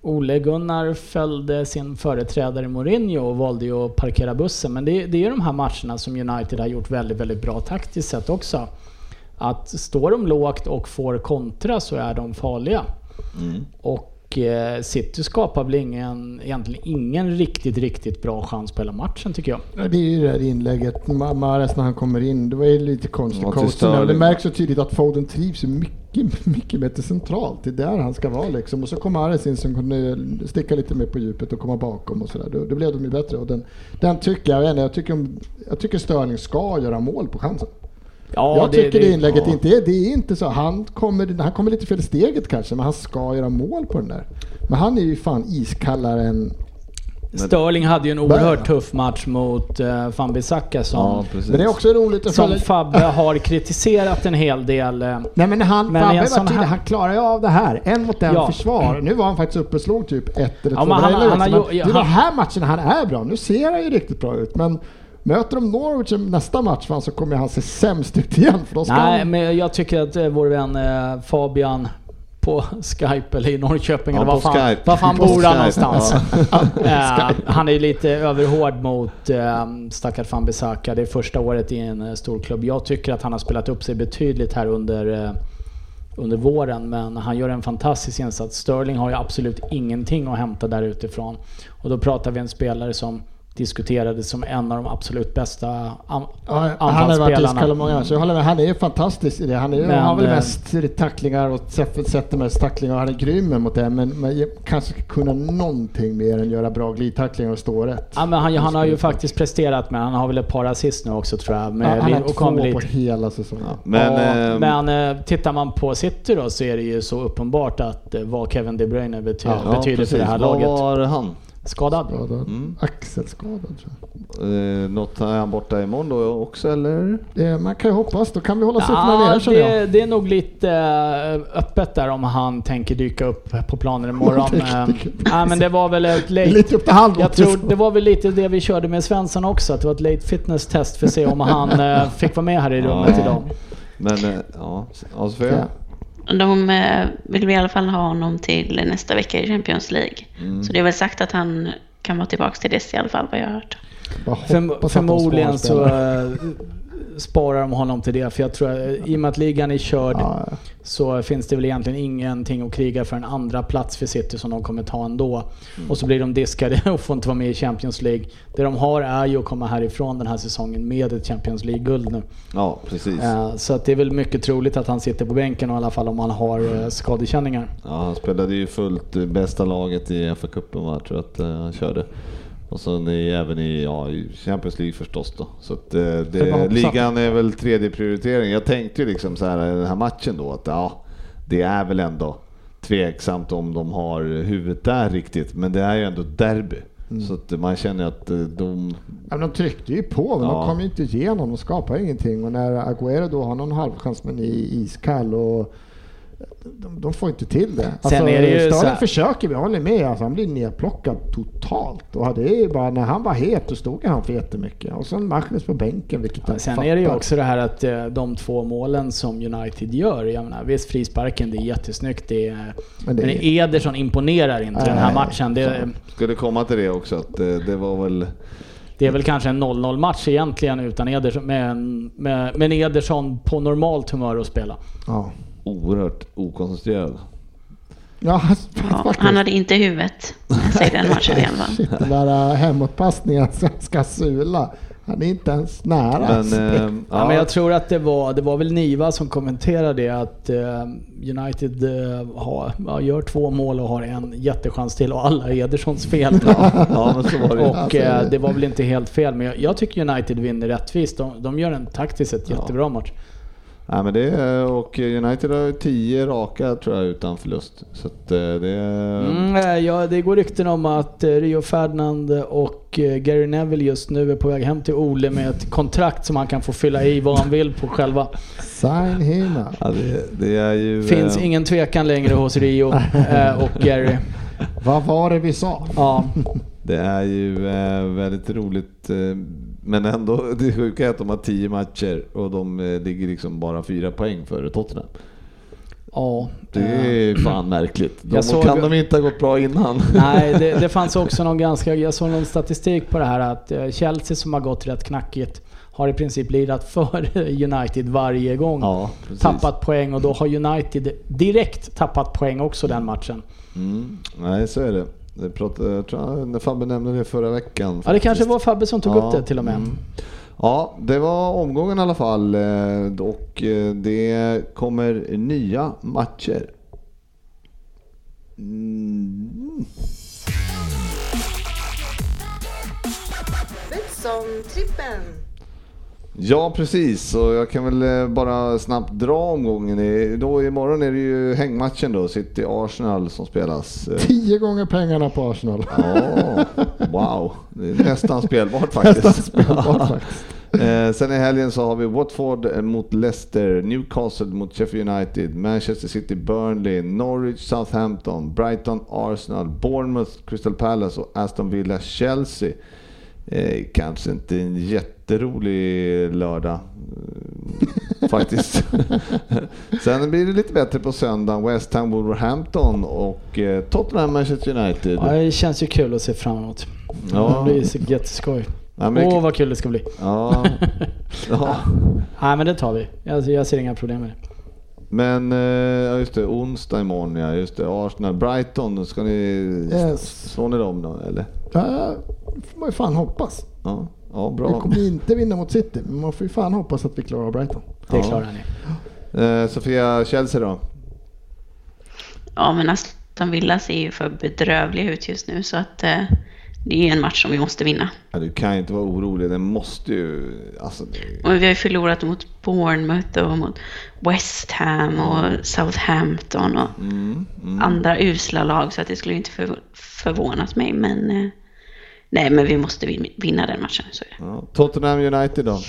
Ole Gunnar följde sin företrädare Mourinho och valde ju att parkera bussen. Men det, det är ju de här matcherna som United har gjort väldigt, väldigt bra taktiskt sett också. Att står de lågt och får kontra så är de farliga. Och eh, City skapar väl ingen, egentligen ingen riktigt, riktigt bra chans på hela matchen tycker jag. Ja, Det är ju det här inlägget, Ma- Mahrez när han kommer in, det var ju lite konstig Ja, till coaching. där. Det märks så tydligt att Foden trivs mycket, mycket bättre centralt. Det är där han ska vara liksom. Och så kom Mahrez in som kunde sticka lite mer på djupet och komma bakom och sådär. Då, då blev de ju bättre. Och den, den tycker jag, jag, tycker, jag tycker Sterling ska göra mål på chansen. Ja, jag tycker det, inlägget ja. inte är, det är inte så. Han kommer, han kommer lite fel i steget kanske, men han ska göra mål på den där. Men han är ju fan iskallare än... Sterling hade ju en oerhört tuff match mot uh, Van Bissaka som, Ja. Men det är också roligt att som följa... Fabbe har kritiserat en hel del. eh, Nej men han, Men Fabbe var tydlig, han klarar ju av det här. En mot en Ja. försvar. Nu var han faktiskt uppe och slog typ ett eller Ja, två men han- han Men Det han- här matcherna han är bra. Nu ser han ju riktigt bra ut. Men möter de Norwich i nästa match fan, så kommer han se sämst ut igen. För då ska Nej, han... men jag tycker att eh, vår vän eh, Fabian på Skype eller i Norrköping Ja, eller var fan, var fan [laughs] bor han någonstans? ja. [laughs] Eh, han är lite överhård mot uh, stackars van Bissaka. Det är första året i en uh, stor klubb. Jag tycker att han har spelat upp sig betydligt här under, eh, under våren, men han gör en fantastisk insats. Sterling har ju absolut ingenting att hämta där utifrån. Och då pratar vi en spelare som diskuterades som en av de absolut bästa an- Ja, han har varit anfallsspelarna. iskall många så jag håller med. Han är fantastisk i det. Han, är, Men, han har väl eh, mest tacklingar och sätter mest tacklingar och han är grym mot det. Men, men kanske kunna någonting mer än göra bra glidtacklingar och stå rätt. Ja, men han, han har ju faktiskt presterat men han har väl ett par assist nu också tror jag. Ja, Med, han har och två på lite- hela säsongen. Men, ja, ehm, men eh, tittar man på City då så är det ju så uppenbart att eh, vad Kevin De Bruyne bety Ja, ja, betyder för det här Vad laget. var han? Skadad? Skadad. Mm. Axelskadad tror Eh, något är han borta imorgon då också eller? jag. Det, man kan ju hoppas. Då kan vi hålla nere känner jag. det, det är nog lite eh, öppet där om han tänker dyka upp på planen imorgon. [laughs] Eh, men det var väl ett Det late... lite upp till halv. Jag tror det var väl lite det vi körde med Svensson också, att det var ett late fitness test för att se om han eh, fick vara med här i rummet Ja. idag. Men eh, ja, ja Sofia? Ja. De eh, vill i alla fall ha honom till nästa vecka i Champions League. Mm. Så det är väl sagt att han kan vara tillbaka till dess i alla fall vad jag har hört. Förmodligen så sparar de honom till det. För jag tror att i och med att ligan är körd Ja, så finns det väl egentligen ingenting att kriga för en andra plats för City som de kommer ta ändå. Mm. Och så blir de diskade [laughs] och får inte vara med i Champions League. Det de har är ju att komma härifrån den här säsongen med ett Champions League-guld nu. Ja, precis. Eh, Så att det är väl mycket troligt att han sitter på bänken i alla fall om han har eh, skadekänningar. Ja, han spelade ju fullt eh, bästa laget i FA-cupen va, tror jag att han körde. Och sen i, även i, ja, i Champions League förstås då. Så att eh, det, ligan är väl tredje prioritering. Jag tänkte ju liksom så här i den här matchen då att ja, det är väl ändå tveksamt om de har huvudet där riktigt. Men det är ju ändå derby. Mm. Så att man känner att eh, de... Ja, men de tryckte ju på, men Ja. de kom ju inte igenom. De skapade ingenting. Och när Agüero då har någon halvchans men är iskall och de, de får inte till det. Alltså, Sen är det ju här- försöker, vi håller med. Alltså, han blir nerplockad totalt. Och det är ju bara när han var het då stod han för jättemycket. Och sen Mahrez på bänken, vilket jag Sen fattar. är det ju också det här att eh, de två målen som United gör, jag menar, visst frisparken det är jättesnyggt, det är, Men men, det är- Ederson imponerar inte den här Nej, matchen. Det, Skulle komma till det också att eh, det var väl... det är väl kanske en 0-0 match egentligen utan Ederson, med, med, med Ederson på normalt humör att spela. Ja. Oerhört okoncentrerad. Ja, [laughs] Ja, han hade inte huvudet sig den matchen i alla fall. [laughs] Shit, den där äh, hemåtpassningen som ska sula. Han är inte ens nära. Men, [laughs] eh, Ja. ja, men jag tror att det var, det var väl Niva som kommenterade det att eh, United eh, har, gör två mål och har en jättechans till och alla är Edersons fel. ja, men så var det. Och eh, det var väl inte helt fel, men jag, jag tycker United vinner rättvist. De, de gör en taktiskt sett Ja. jättebra match. Nej, men det är, och United har tio raka tror jag utan förlust. Så att eh, det är... Mm, eh, ja, det går rykten om att eh, Rio Ferdinand och Gary Neville just nu är på väg hem till Ole med ett kontrakt som han kan få fylla i vad han vill på själva. Sign him. Ja, det, det är ju... Finns eh, ingen tvekan längre hos Rio [laughs] och Gary. Vad var det vi sa? Ja, [laughs] Det är ju eh, väldigt roligt. Eh, men ändå, [laughs] det sjuka är att de har tio matcher och de eh, ligger liksom bara fyra poäng före Tottenham. ja. Det är fan märkligt. De, såg- kan de inte ha gått bra innan? [laughs] Nej, det, [laughs] det fanns också någon ganska... Jag såg någon statistik på det här att eh, Chelsea som har gått rätt knackigt har i princip lirat för United varje gång. Ja, tappat poäng och då har United direkt tappat poäng också den matchen. Mm, nej, så är det. Det pratade, jag tror när Fabbe nämnde det förra veckan. Ja, det faktiskt. kanske var Fabbe som tog Ja, upp det till och med. mm. Ja, det var omgången i alla fall eh, och eh, det kommer nya matcher. Mm. Betsson-trippen. Ja, precis. Och jag kan väl eh, bara snabbt dra omgången. Då imorgon är det ju hängmatchen då, City-Arsenal som spelas. Eh, Tio gånger pengarna på Arsenal. Ja, wow. Det är nästan spelbart [laughs] faktiskt. Nästan spelbart faktiskt. Eh, sen i helgen så har vi Watford mot Leicester, Newcastle mot Sheffield United, Manchester City, Burnley, Norwich, Southampton, Brighton, Arsenal, Bournemouth, Crystal Palace och Aston Villa, Chelsea. Eh, kanske inte en jätterolig lördag. Eh, faktiskt. [laughs] Sen blir det lite bättre på söndagen. West Ham, Wolverhampton och eh, Tottenham, Manchester United. Ja, det känns ju kul att se fram emot. Ja. Det blir så jätteskoj. Ja, men- Åh vad kul det ska bli. Ja. [laughs] ja. Nej men det tar vi. Jag, jag ser inga problem med det. Men eh, ja, just det, onsdag imorgon ja. Just det, Arsenal, Brighton. Ska ni... Yes. Slår ni dem då eller? Ja, får man ju fan hoppas. Ja, ja Vi bra. kommer inte vinna mot City, men man får ju fan hoppas att vi klarar Brighton. Det Ja. klarar ni. Eh, Sofia, Chelsea då? Ja, men Aston Villa ser ju för bedrövliga ut just nu så att eh, det är ju en match som vi måste vinna. Ja, du kan ju inte vara orolig, den måste ju... Alltså, det- Och vi har ju förlorat mot Bournemouth och mot West Ham och Southampton och mm, mm. andra usla lag så att det skulle inte för, förvånat mig. Men eh, nej, men vi måste vin- vinna den matchen. Så. Ja. Tottenham United då?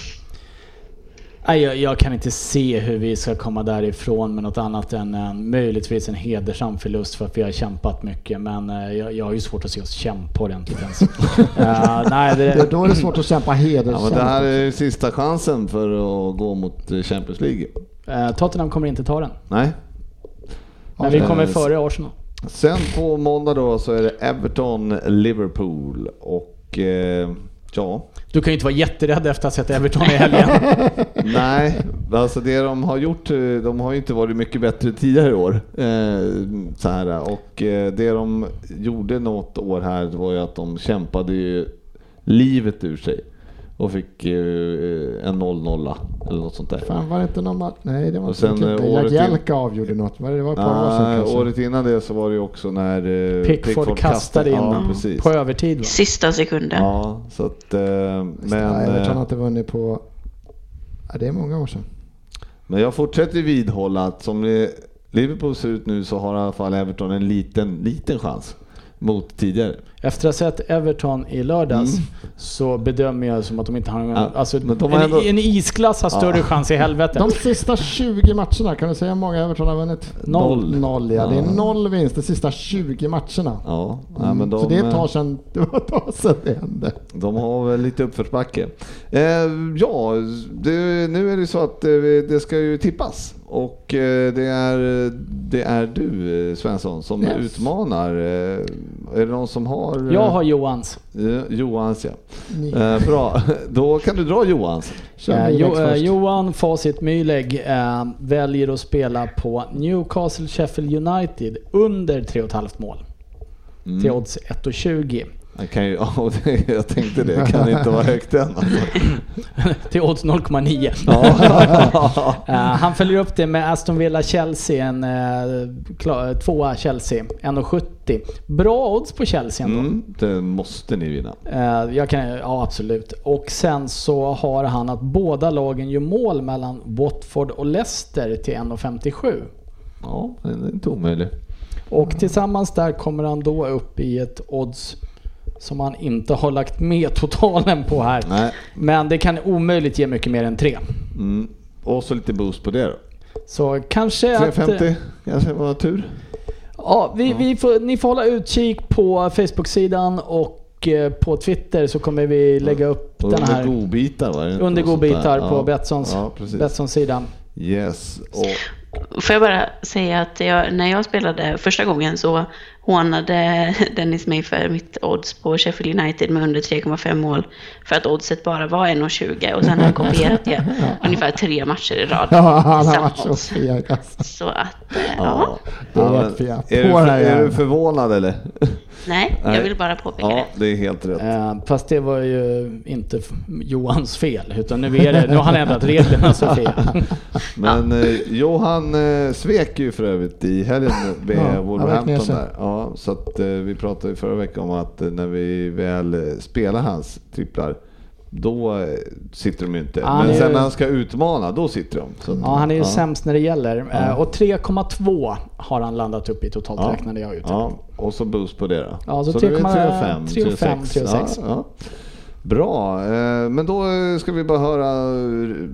Nej, jag, jag kan inte se hur vi ska komma därifrån med något annat än en, möjligtvis en hedersam förlust för att vi har kämpat mycket. Men eh, jag, jag har ju svårt att se oss kämpa ordentligt ens. [laughs] Eh, nej, Det, det, då är det svårt att kämpa Ja, hedersamt. men det här är ju sista chansen för att gå mot eh, Champions League. eh, Tottenham kommer inte ta den. Nej. Men vi Eh, kommer före Arsenal. Sen på måndag då så är det Everton-Liverpool och eh, ja, Du kan ju inte vara jätterädd efter att ha sett Everton i helgen. [laughs] nej, alltså det de har gjort, eh, de har ju inte varit mycket bättre tidigare i år. Eh, så här, och eh, det de gjorde något år här var ju att de kämpade ju livet ur sig och fick eh, en 0-0 eller något sånt där. Fan var det inte någon match? Nej det var Och inte sen, sen, eh, året Jagielka avgjorde något. Var det, det var ett par år sedan kanske. året innan det så var det ju också när eh, Pickford kastade in ja, på övertid va? Sista sekunden. Ja, så att... Eh, men, Everton har eh, inte vunnit på... Ja, det är många år sedan. men jag fortsätter vidhålla att som Liverpool ser ut nu så har i alla fall Everton en liten, liten chans mot tidigare. Efter att ha sett Everton i lördags Mm. så bedömer jag som att de inte har någon... Ja, alltså, men de har en, ändå- en isklass har större Ja. chans i helvetet. De sista 20 matcherna, kan du säga hur många Everton har vunnit? Noll. Noll ja. Det Ja. är noll vinst de sista 20 matcherna. Ja, ja Mm, men de, så det eh, tar sedan, [laughs] det var ett tag sedan det hände. de har väl lite uppförsbacke. Eh, ja, det, nu är det så att eh, det ska ju tippas. Och eh, det är, det är du Svensson som Yes. utmanar. Är det någon som har? Eh, Jag har Johans. eh, Johans ja. Eh, bra, [laughs] då kan du dra Johans. Eh, jo, eh. Johan Facit Myleg eh, väljer att spela på Newcastle Sheffield United under 3,5 mål. Mm. Till odds 1,20. Jag, kan ju, [laughs] ja, jag tänkte det, kan inte vara högt än. Alltså. [laughs] till odds 0,9. [laughs] Ja. Eh, han följer upp det med Aston Villa Chelsea, en klar, tvåa Chelsea, 1,70. Bra odds på Chelsea ändå. Mm, det måste ni vinna. Eh, jag kan, ja absolut. Och sen så har han att båda lagen gör mål mellan Watford och Leicester till 1,57. Ja, det är inte omöjligt. Och tillsammans där kommer han då upp i ett odds som han inte har lagt med [laughs] totalen på här. Nej. Men det kan omöjligt ge mycket mer än 3. Mm. Och så lite boost på det då. Så kanske att... 350 kanske var tur. Ja, vi, vi får, ni får hålla utkik på Facebook-sidan och eh, på Twitter så kommer vi lägga upp Och den under här godbitar var det? under godbitar på Ja. Betssons, Ja, precis. Betssons-sidan. Yes. Och, Får jag bara säga att jag, när jag spelade första gången så hånade [laughs] Dennis mig för mitt odds på Sheffield United med under 3,5 mål. För att oddset bara var 1,20 och sen har jag kopierat det [laughs] ungefär tre matcher i rad. Ja, han har Samma varit så odds. feg alltså. Så att, eh, ja. ja. Det Ja, fel. Är, du, är du förvånad eller? Nej, Nej. jag vill bara påpeka Ja, det. det är helt rätt. Eh, fast det var ju inte Johans fel, utan nu, är det, nu har han ändrat reglerna Sofia. [laughs] Men eh, Johan eh, svek ju för övrigt i helgen med Ja, han Wolverhampton där. Ja, så att eh, vi pratade ju förra veckan om att eh, när vi väl eh, spelar hans tripplar då eh, sitter de ju inte. Han Men är sen ju- när han ska utmana, då sitter de. Så att- Ja, han är ju sämst när det gäller. Eh, Ja. Och 3,2 har han landat upp i totalt Ja. räknade jag ut. Ja, och så boost på det då. Ja, så det är 3,5, 3,5, 3,6. 3,6. Ja, ja. Bra, eh, men då eh, ska vi bara höra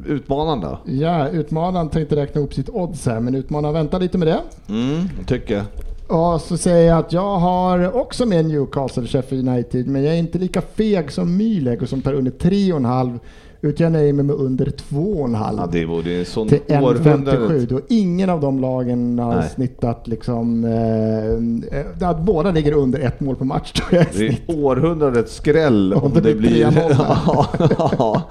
utmanaren då. Ja, utmanaren tänkte räkna upp sitt odds här, men utmanaren väntar lite med det. Mm, tycker jag. Och så säger jag att jag har också med Newcastle Sheffield United, men jag är inte lika feg som Myleg som tar under 3,5 utan jag nöjer mig med under 2,5. Ja, det vore ju sån till 1,57. århundradet. Då ingen av de lagen har Nej. snittat liksom... Eh, att båda ligger under ett mål per match jag. i Det är århundradets skräll om, Om det det blir blir... 3-0. ja, ja.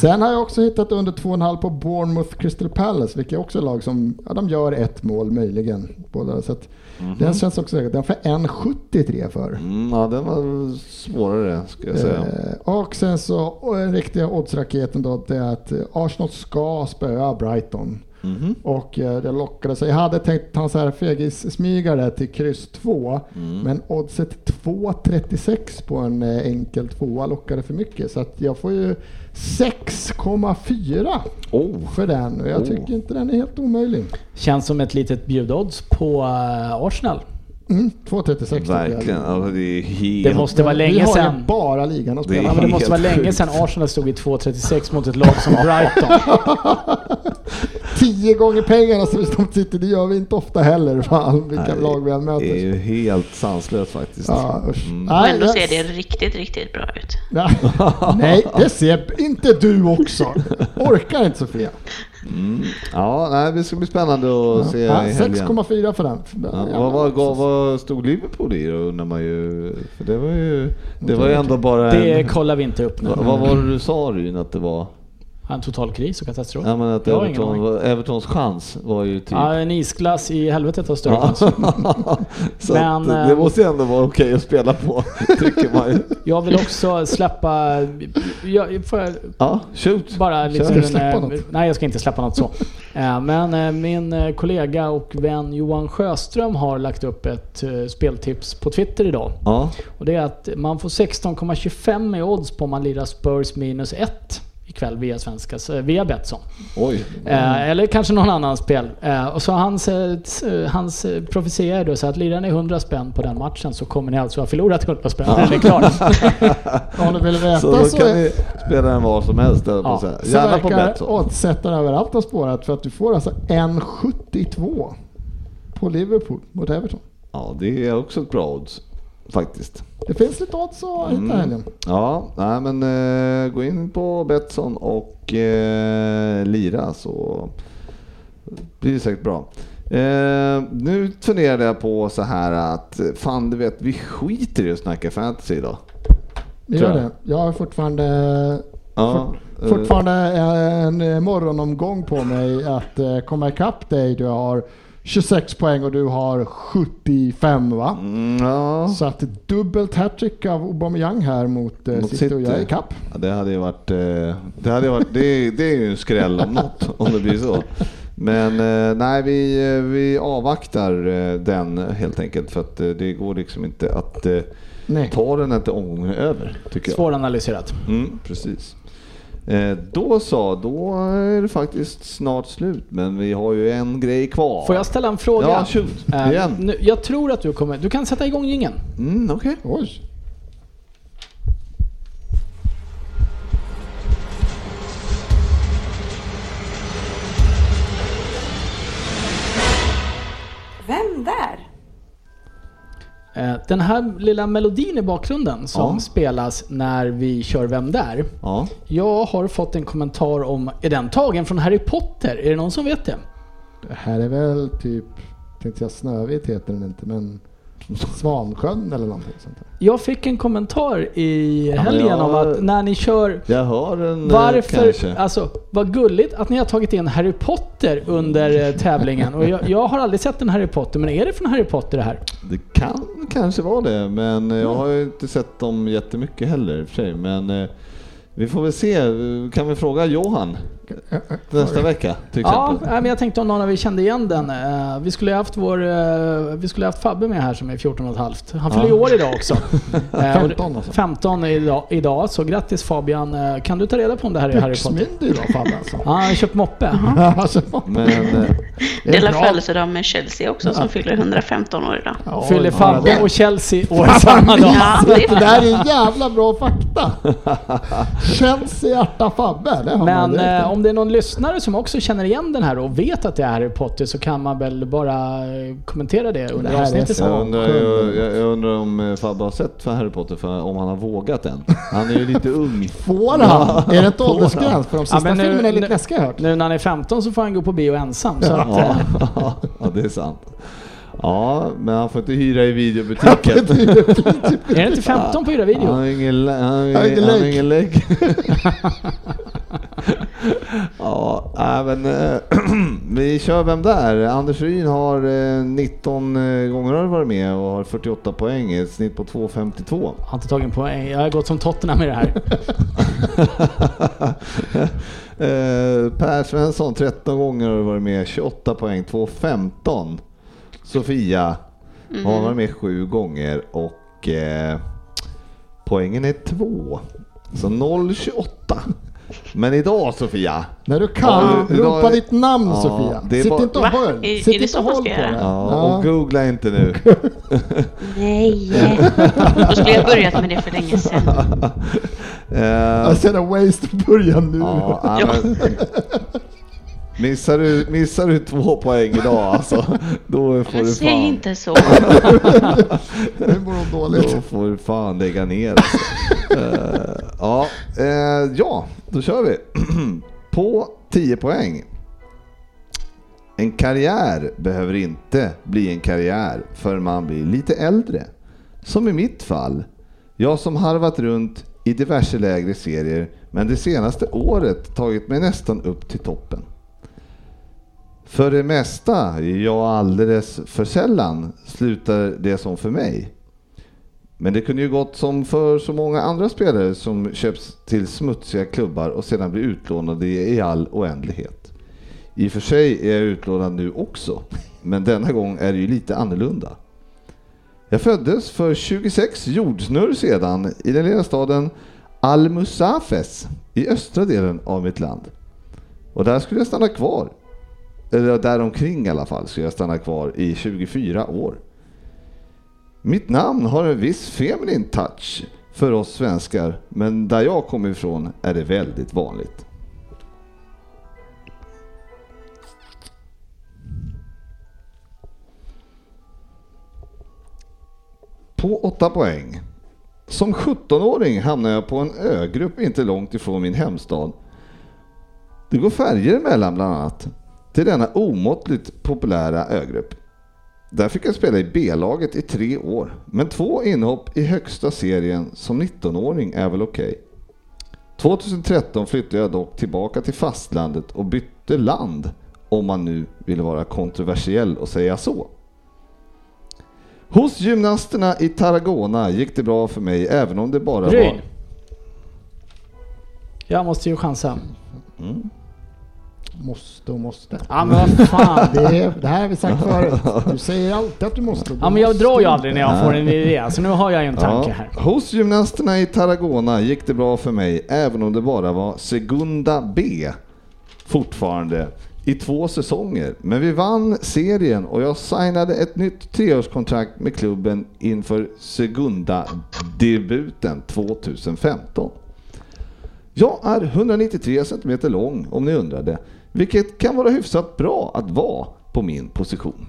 Sen har jag också hittat under 2,5 på Bournemouth Crystal Palace, vilket är också är lag som, ja de gör ett mål möjligen. Båda, så att Den känns också säkert. Den får 1,73 för. Mm, ja, den var svårare ska jag säga. Eh, och sen så, och den riktiga oddsraketen då, det är att eh, Arsenal ska spöa Brighton. Mhm. Och eh, det lockade sig. Jag hade tänkt ta en så fegis-smygare till kryss 2. Mm. Men oddset 2,36 på en eh, enkel tvåa lockade för mycket. Så att jag får ju 6,4 Oh. för den. Och jag Oh. tycker inte den är helt omöjlig. Känns som ett litet bjudodds på eh, Arsenal. Mm, 2,36 tycker jag. Verkligen. Alltså, det helt... Det måste vara Vi länge har ju sedan. bara ligan att Det spela. Ja, men det måste vara länge sedan Arsenal stod i 2.36 mot ett lag som [laughs] Brighton. [laughs] Tio gånger pengarna som de sitter, det gör vi inte ofta heller. Fan, vilka Nej, lag vi än Det är möter. ju helt sanslöst faktiskt. Ja. Mm. Och ändå ser det riktigt, riktigt bra ut. Ja. Nej, det ser inte du också. Orkar inte Sofia. Mm. Ja, nej, det ska bli spännande att se Ja, i helgen. 6,4 för den. Ja, vad, vad, vad, vad stod Liverpool i då undrar man ju. För det var ju, det var ju ändå bara Det en... kollar vi inte upp nu. Vad, vad var det du sa Ryn att det var? En total kris och katastrof. Ja, men att Everton, var- Evertons chans var ju typ... Ja, en isglass i helvetet har större chans. [laughs] Så Men, att, det eh, måste ju ändå vara okej att spela på, [laughs] tycker man ju. Jag vill också släppa... Jag, får jag Ja, shoot. bara lite... Ska du släppa eh, något? Nej, jag ska inte släppa något så. Eh, Men eh, min eh, kollega och vän Johan Sjöström har lagt upp ett eh, speltips på Twitter idag. Ja, Och det är att man får 16,25 i odds på om man lirar Spurs minus 1 ikväll via svenska, så- via Betsson. oj. Eh, eller kanske någon annan spel. Eh, och så hans, eh, hans profetia är då så att lirar ni 100 spänn på den matchen så kommer ni alltså ha förlorat 100 spänn när den är klar. [laughs] Om du vill veta Så då så, kan ni spela den var som helst, på Ja, att säga. så Gärna på Betsson. oddsättaren överallt ha spårat för att du får alltså 1,72 på Liverpool mot Everton. Ja, det är också ett bra odds. Faktiskt. Det finns lite odds att hitta Mm. helgen. Ja, nej men eh, gå in på Betsson och eh, lira så blir det säkert bra. Eh, nu funderade jag på så här att fan du vet vi skiter i att snacka fantasy idag. Vi gör det. Jag har fortfarande, Ja, fort, fortfarande en morgonomgång på mig att eh, komma ikapp dig. Du har 26 poäng och du har 75 va? Mm, ja. Så att dubbelt hattrick av Aubameyang här mot, eh, Mot City och jag är ikapp. Ja, det hade ju varit, eh, det, hade varit det, det är ju en skräll om något om det blir så. Men eh, nej, vi, eh, vi avvaktar eh, den helt enkelt för att eh, det går liksom inte att eh, Nej. ta den inte omgången över, tycker jag. Svåranalyserat. Mm, precis. Eh, då så, då är det faktiskt snart slut, men vi har ju en grej kvar. Får jag ställa en fråga? Ja, shoot. Eh, Igen. nu, jag tror att du kommer... Du kan sätta igång jingeln. Mm, okej. Oj. Den här lilla melodin i bakgrunden som Ja. spelas när vi kör Vem där? Ja. Jag har fått en kommentar om, är den tagen från Harry Potter? Är det någon som vet det? Det här är väl typ, tänkte jag Snövit heter den inte, men Svansjön eller någonting sånt där. Jag fick en kommentar i helgen jag- om att när ni kör Jag hör en eh, Varför, kanske. alltså vad gulligt att ni har tagit in Harry Potter under eh, tävlingen. Och jag, jag har aldrig sett en Harry Potter, men är det från Harry Potter det här? Det kan kanske vara det, men eh, jag har ju inte sett dem jättemycket heller i och för sig. Men vi får väl se. Kan vi fråga Johan nästa vecka till Ja, exempel? nej, men jag tänkte om någon av er kände igen den. Eh, Vi skulle ha haft vår, eh, vi skulle ha haft Fabbe med här som är 14 och ett halvt. Han fyller Ja. ju år idag också. [laughs] Eh, och det- 15 alltså. 15 idag, idag, så grattis Fabian. Eh, Kan du ta reda på om det här är Harry Potter? Byxmyndig idag Fabbe alltså. Ja, han har köpt moppe. [laughs] alltså Men eh, det är Delar bra. födelsedag med Chelsea också som fyller 115 år idag. Ja, Fyller ja, Fabbe och Chelsea år samma dag. Ja, det är Det där är jävla bra fakta. [laughs] I hjärta Fabbe. Det har man Men direkt. Om det är någon lyssnare som också känner igen den här och vet att det är Harry Potter så kan man väl bara kommentera det under Det avsnittet. Jag undrar, jag, jag, undrar om eh, Fabbe har sett för Harry Potter, för om han har vågat än. Han är ju lite ung. [laughs] Får han? Är det inte åldersgräns? För de sista men nu- filmerna är lite läskiga jag hört. Nu när han är 15 så får han gå på bio ensam. Så att, [laughs] Ja, eh, ja, det är sant. Ja, men han får inte hyra i videobutiken. [laughs] är det inte 15 på hyra Han video? har ingen, han har Han har ingen, ingen han har lägg. ingen lägg. Ja, men eh, [clears throat] vi kör vem där? Anders Ryn har eh, 19 eh, gånger har varit med och har 48 poäng, ett snitt på 2,52. Jag har inte tagit en poäng. Jag har gått som Tottenham i det här. [laughs] Eh, per Svensson 13 gånger har varit med, 28 poäng, 2,15. Sofia har varit med 7 gånger och eh, poängen är 2. Så 0,28. Men idag Sofia, När du kan, Ja, idag ropa är- ditt namn Ja, Sofia. det är Sitt bara- inte och Va? håll. Är- Sitt är det inte så och håll på det. ja, och googla inte nu. [laughs] Nej. Då skulle jag börjat med det för länge sedan. Eh, Jag ser en waste att börja nu. ja, missar, du, missar du två poäng idag alltså, då får du säg fan... inte så. Nu mår de dåligt. Då får du fan lägga ner alltså. [laughs] Eh, ja, eh, ja, då kör vi. [clears throat] På 10 poäng. En karriär behöver inte bli en karriär förrän man blir lite äldre. Som i mitt fall. Jag som harvat runt i diverse lägre serier men det senaste året tagit mig nästan upp till toppen. För det mesta, ja alldeles för sällan, slutar det som för mig. Men det kunde ju gått som för så många andra spelare som köps till smutsiga klubbar och sedan blir utlånade i all oändlighet. I och för sig är jag utlånad nu också, men denna gång är det ju lite annorlunda. Jag föddes för 26 jordsnurr sedan i den lilla staden Al-Musafes i östra delen av mitt land. Och där skulle jag stanna kvar. Eller däromkring i alla fall skulle jag stanna kvar i 24 år. Mitt namn har en viss feminin touch för oss svenskar, men där jag kommer ifrån är det väldigt vanligt. På 8 poäng. Som 17-åring hamnade jag på en ögrupp inte långt ifrån min hemstad. Det går färger emellan bland annat till denna omåttligt populära ögrupp. Där fick jag spela i B-laget i tre år, men två inhopp i högsta serien som 19-åring är väl okej. 2013 flyttade jag dock tillbaka till fastlandet och bytte land, om man nu vill vara kontroversiell och säga så. Hos gymnasterna i Tarragona gick det bra för mig även om det bara Ryn. var... Jag måste ju chansa. Måste och måste. Ja men vad fan. Det, är, det här har vi sagt förut. Du säger alltid att du måste. Ja men jag drar ju aldrig när jag får en idé, så nu har jag ju en tanke här. Hos gymnasterna i Tarragona gick det bra för mig även om det bara var Segunda B fortfarande i två säsonger. Men vi vann serien och jag signade ett nytt treårskontrakt med klubben inför Segunda-debuten 2015. Jag är 193 cm lång om ni undrade, vilket kan vara hyfsat bra att vara på min position.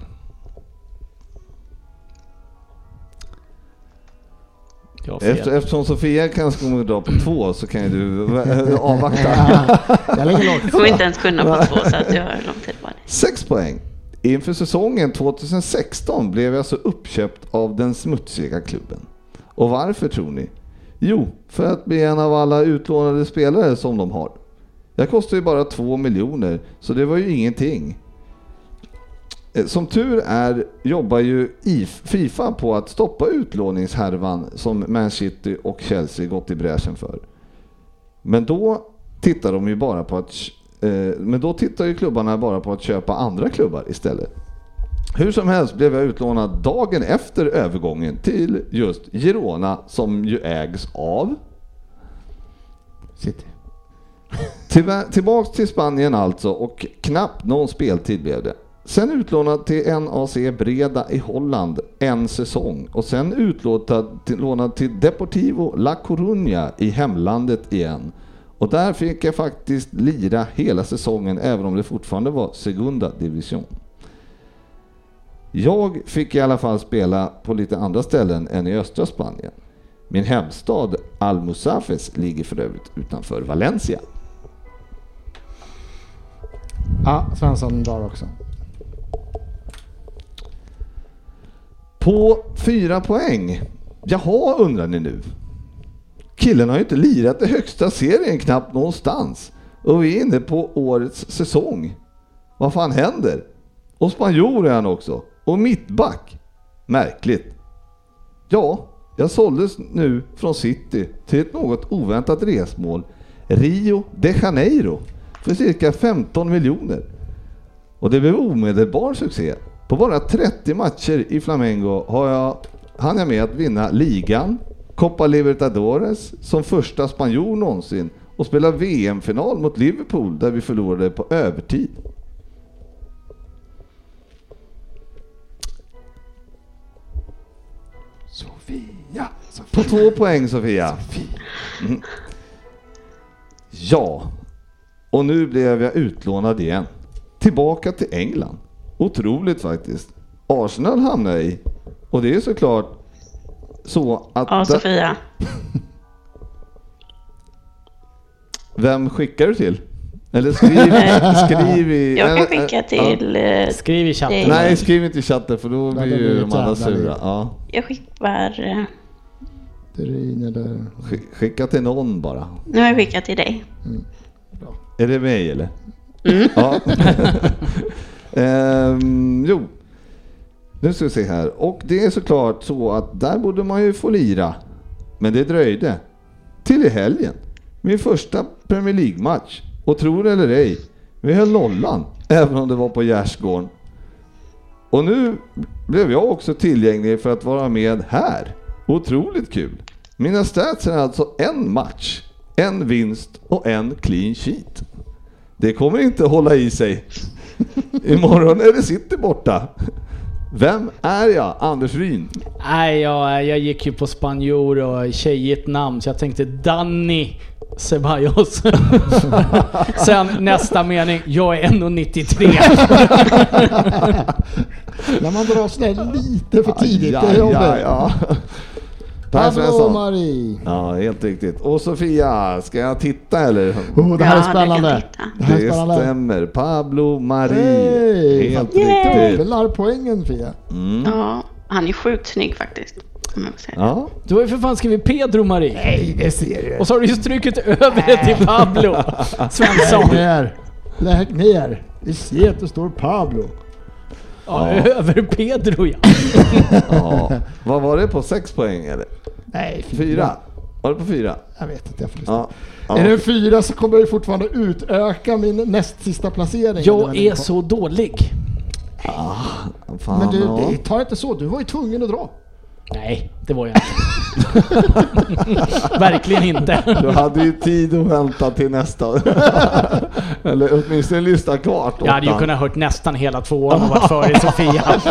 Efter, eftersom Sofia kanske kommer dra på två så kan ju du [laughs] avvakta. [laughs] Jag kommer inte ens kunna på två så att jag har lång tid på det. Sex poäng. Inför säsongen 2016 blev jag så uppköpt av den smutsiga klubben. Och varför tror ni? Jo, för att bli en av alla utlånade spelare som de har. Jag kostar ju bara två miljoner, så det var ju ingenting. Eh, som tur är jobbar ju Fifa på att stoppa utlåningshärvan som Man City och Chelsea gått i bräschen för. Men då tittar de ju bara på att eh, men då tittar ju klubbarna bara på att köpa andra klubbar istället. Hur som helst blev jag utlånad dagen efter övergången till just Girona som ju ägs av City. Tillbaks till Spanien alltså och knappt någon speltid blev det. Sen utlånad till NAC Breda i Holland en säsong och sen utlånad till, lånad till Deportivo La Coruña i hemlandet igen. Och där fick jag faktiskt lira hela säsongen även om det fortfarande var Segunda Division. Jag fick i alla fall spela på lite andra ställen än i östra Spanien. Min hemstad Almusafes ligger för övrigt utanför Valencia. Ja, Svensson drar också. På fyra poäng. Jaha, undrar ni nu. Killen har ju inte lirat i högsta serien knappt någonstans. Och vi är inne på årets säsong. Vad fan händer? Och spanjor är han också. Och mittback. Märkligt. Ja, jag såldes nu från City till ett något oväntat resmål. Rio de Janeiro. För cirka 15 miljoner. Och det blev omedelbar succé. På bara 30 matcher i Flamengo har jag, hann jag med att vinna ligan, Copa Libertadores som första spanjor någonsin och spela VM-final mot Liverpool där vi förlorade på övertid. Sofia! På två poäng Sofia. Mm. Ja, och nu blev jag utlånad igen. Tillbaka till England. Otroligt faktiskt. Arsenal hamnar jag i. Och det är såklart så att... Ja, Sofia. [laughs] Vem skickar du till? Eller skriv, [laughs] skriv i... Jag kan skicka ja. till... eh, Skriv i chatten. Nej, skriv inte i chatten för då blir ju de andra sura. Ja. Jag skickar... eh, Terin eller... Sk- Skicka till någon bara. Nu har jag skickat till dig. Är det mig eller? Ja. [laughs] Ehm, jo, nu ska vi se här. Och det är såklart så att där borde man ju få lira. Men det dröjde. Till i helgen. Min första Premier League-match. Och tro det eller ej, vi höll nollan. [laughs] Även om det var på gärdsgården. Och nu blev jag också tillgänglig för att vara med här. Otroligt kul. Mina stats är alltså en match, en vinst och en clean sheet. Det kommer inte hålla i sig. [laughs] Imorgon är det City borta. Vem är jag? Anders Ryn. Nej, jag, jag gick ju på spanjor och tjejigt namn så jag tänkte Danny Ceballos. [laughs] Sen nästa mening, jag är 1,93. [laughs] När man drar sådär lite för tidigt, är jobbigt. ja, ja. Per Pablo Svensson. Marie. Ja, helt riktigt. Och Sofia, ska jag titta eller? Oh, det här Ja, är det spännande. Det här är Det spännande. stämmer. Pablo Marie. Hej! Helt Yay! riktigt. Dubblar poängen Fia. Mm. Ja, han är sjukt snygg faktiskt. Jag. Ja, Du har ju för fan skrivit Pedro Marie. Nej, det ser du. Och så har du ju strukit över det till Pablo Svensson. Lägg ner. Lägg ner. Vi ser att det står Pablo. Ja, [laughs] över Pedro ja. ja. Vad var det på? Sex poäng eller? Nej, Fyra? Var det på fyra? Jag vet inte, jag får lyssna. Ja. ja. Är det fyra så kommer jag ju fortfarande utöka min näst sista placering. Jag är så dålig. Fan, Men du, ja. det tar inte så. Du var ju tvungen att dra. Nej, det var jag inte. [laughs] Verkligen inte. Du hade ju tid att vänta till nästa. [laughs] Eller åtminstone lyssna klart. Jag hade ju kunnat hört nästan hela tvåan och varit före Sofia. [laughs]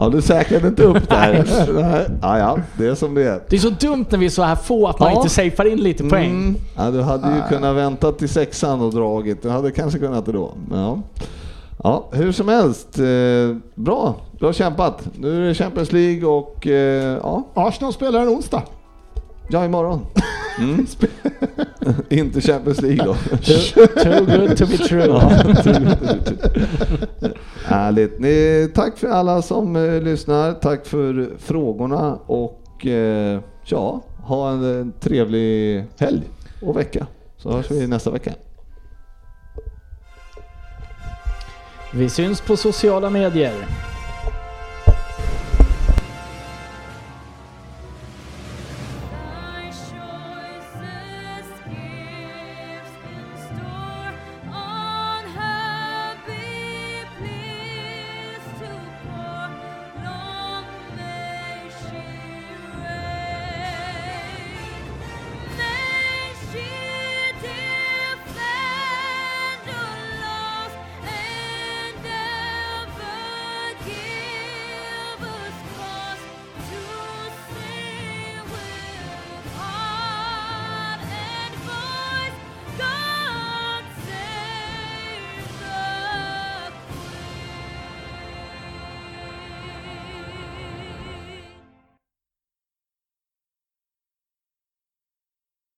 Ja, du säkrade inte upp där. Nej. Ja, ja, det är som det är. Det är så dumt när vi är så här få att man Ja. inte safear in lite poäng. Mm. Ja, du hade ju kunnat vänta till sexan och dragit. Du hade kanske kunnat det då. Ja. Ja, hur som helst. Eh, bra, bra kämpat. Nu är det Champions League och eh, ja, Arsenal spelar en onsdag. ja imorgon. Mm. [laughs] [laughs] inte Champions League då. [laughs] Too, too good to be true. Ja, Härligt. Ni, tack för alla som eh, lyssnar. Tack för frågorna och eh, ja, ha en, eh, trevlig helg och vecka. Så hörs vi nästa vecka. Vi syns på sociala medier.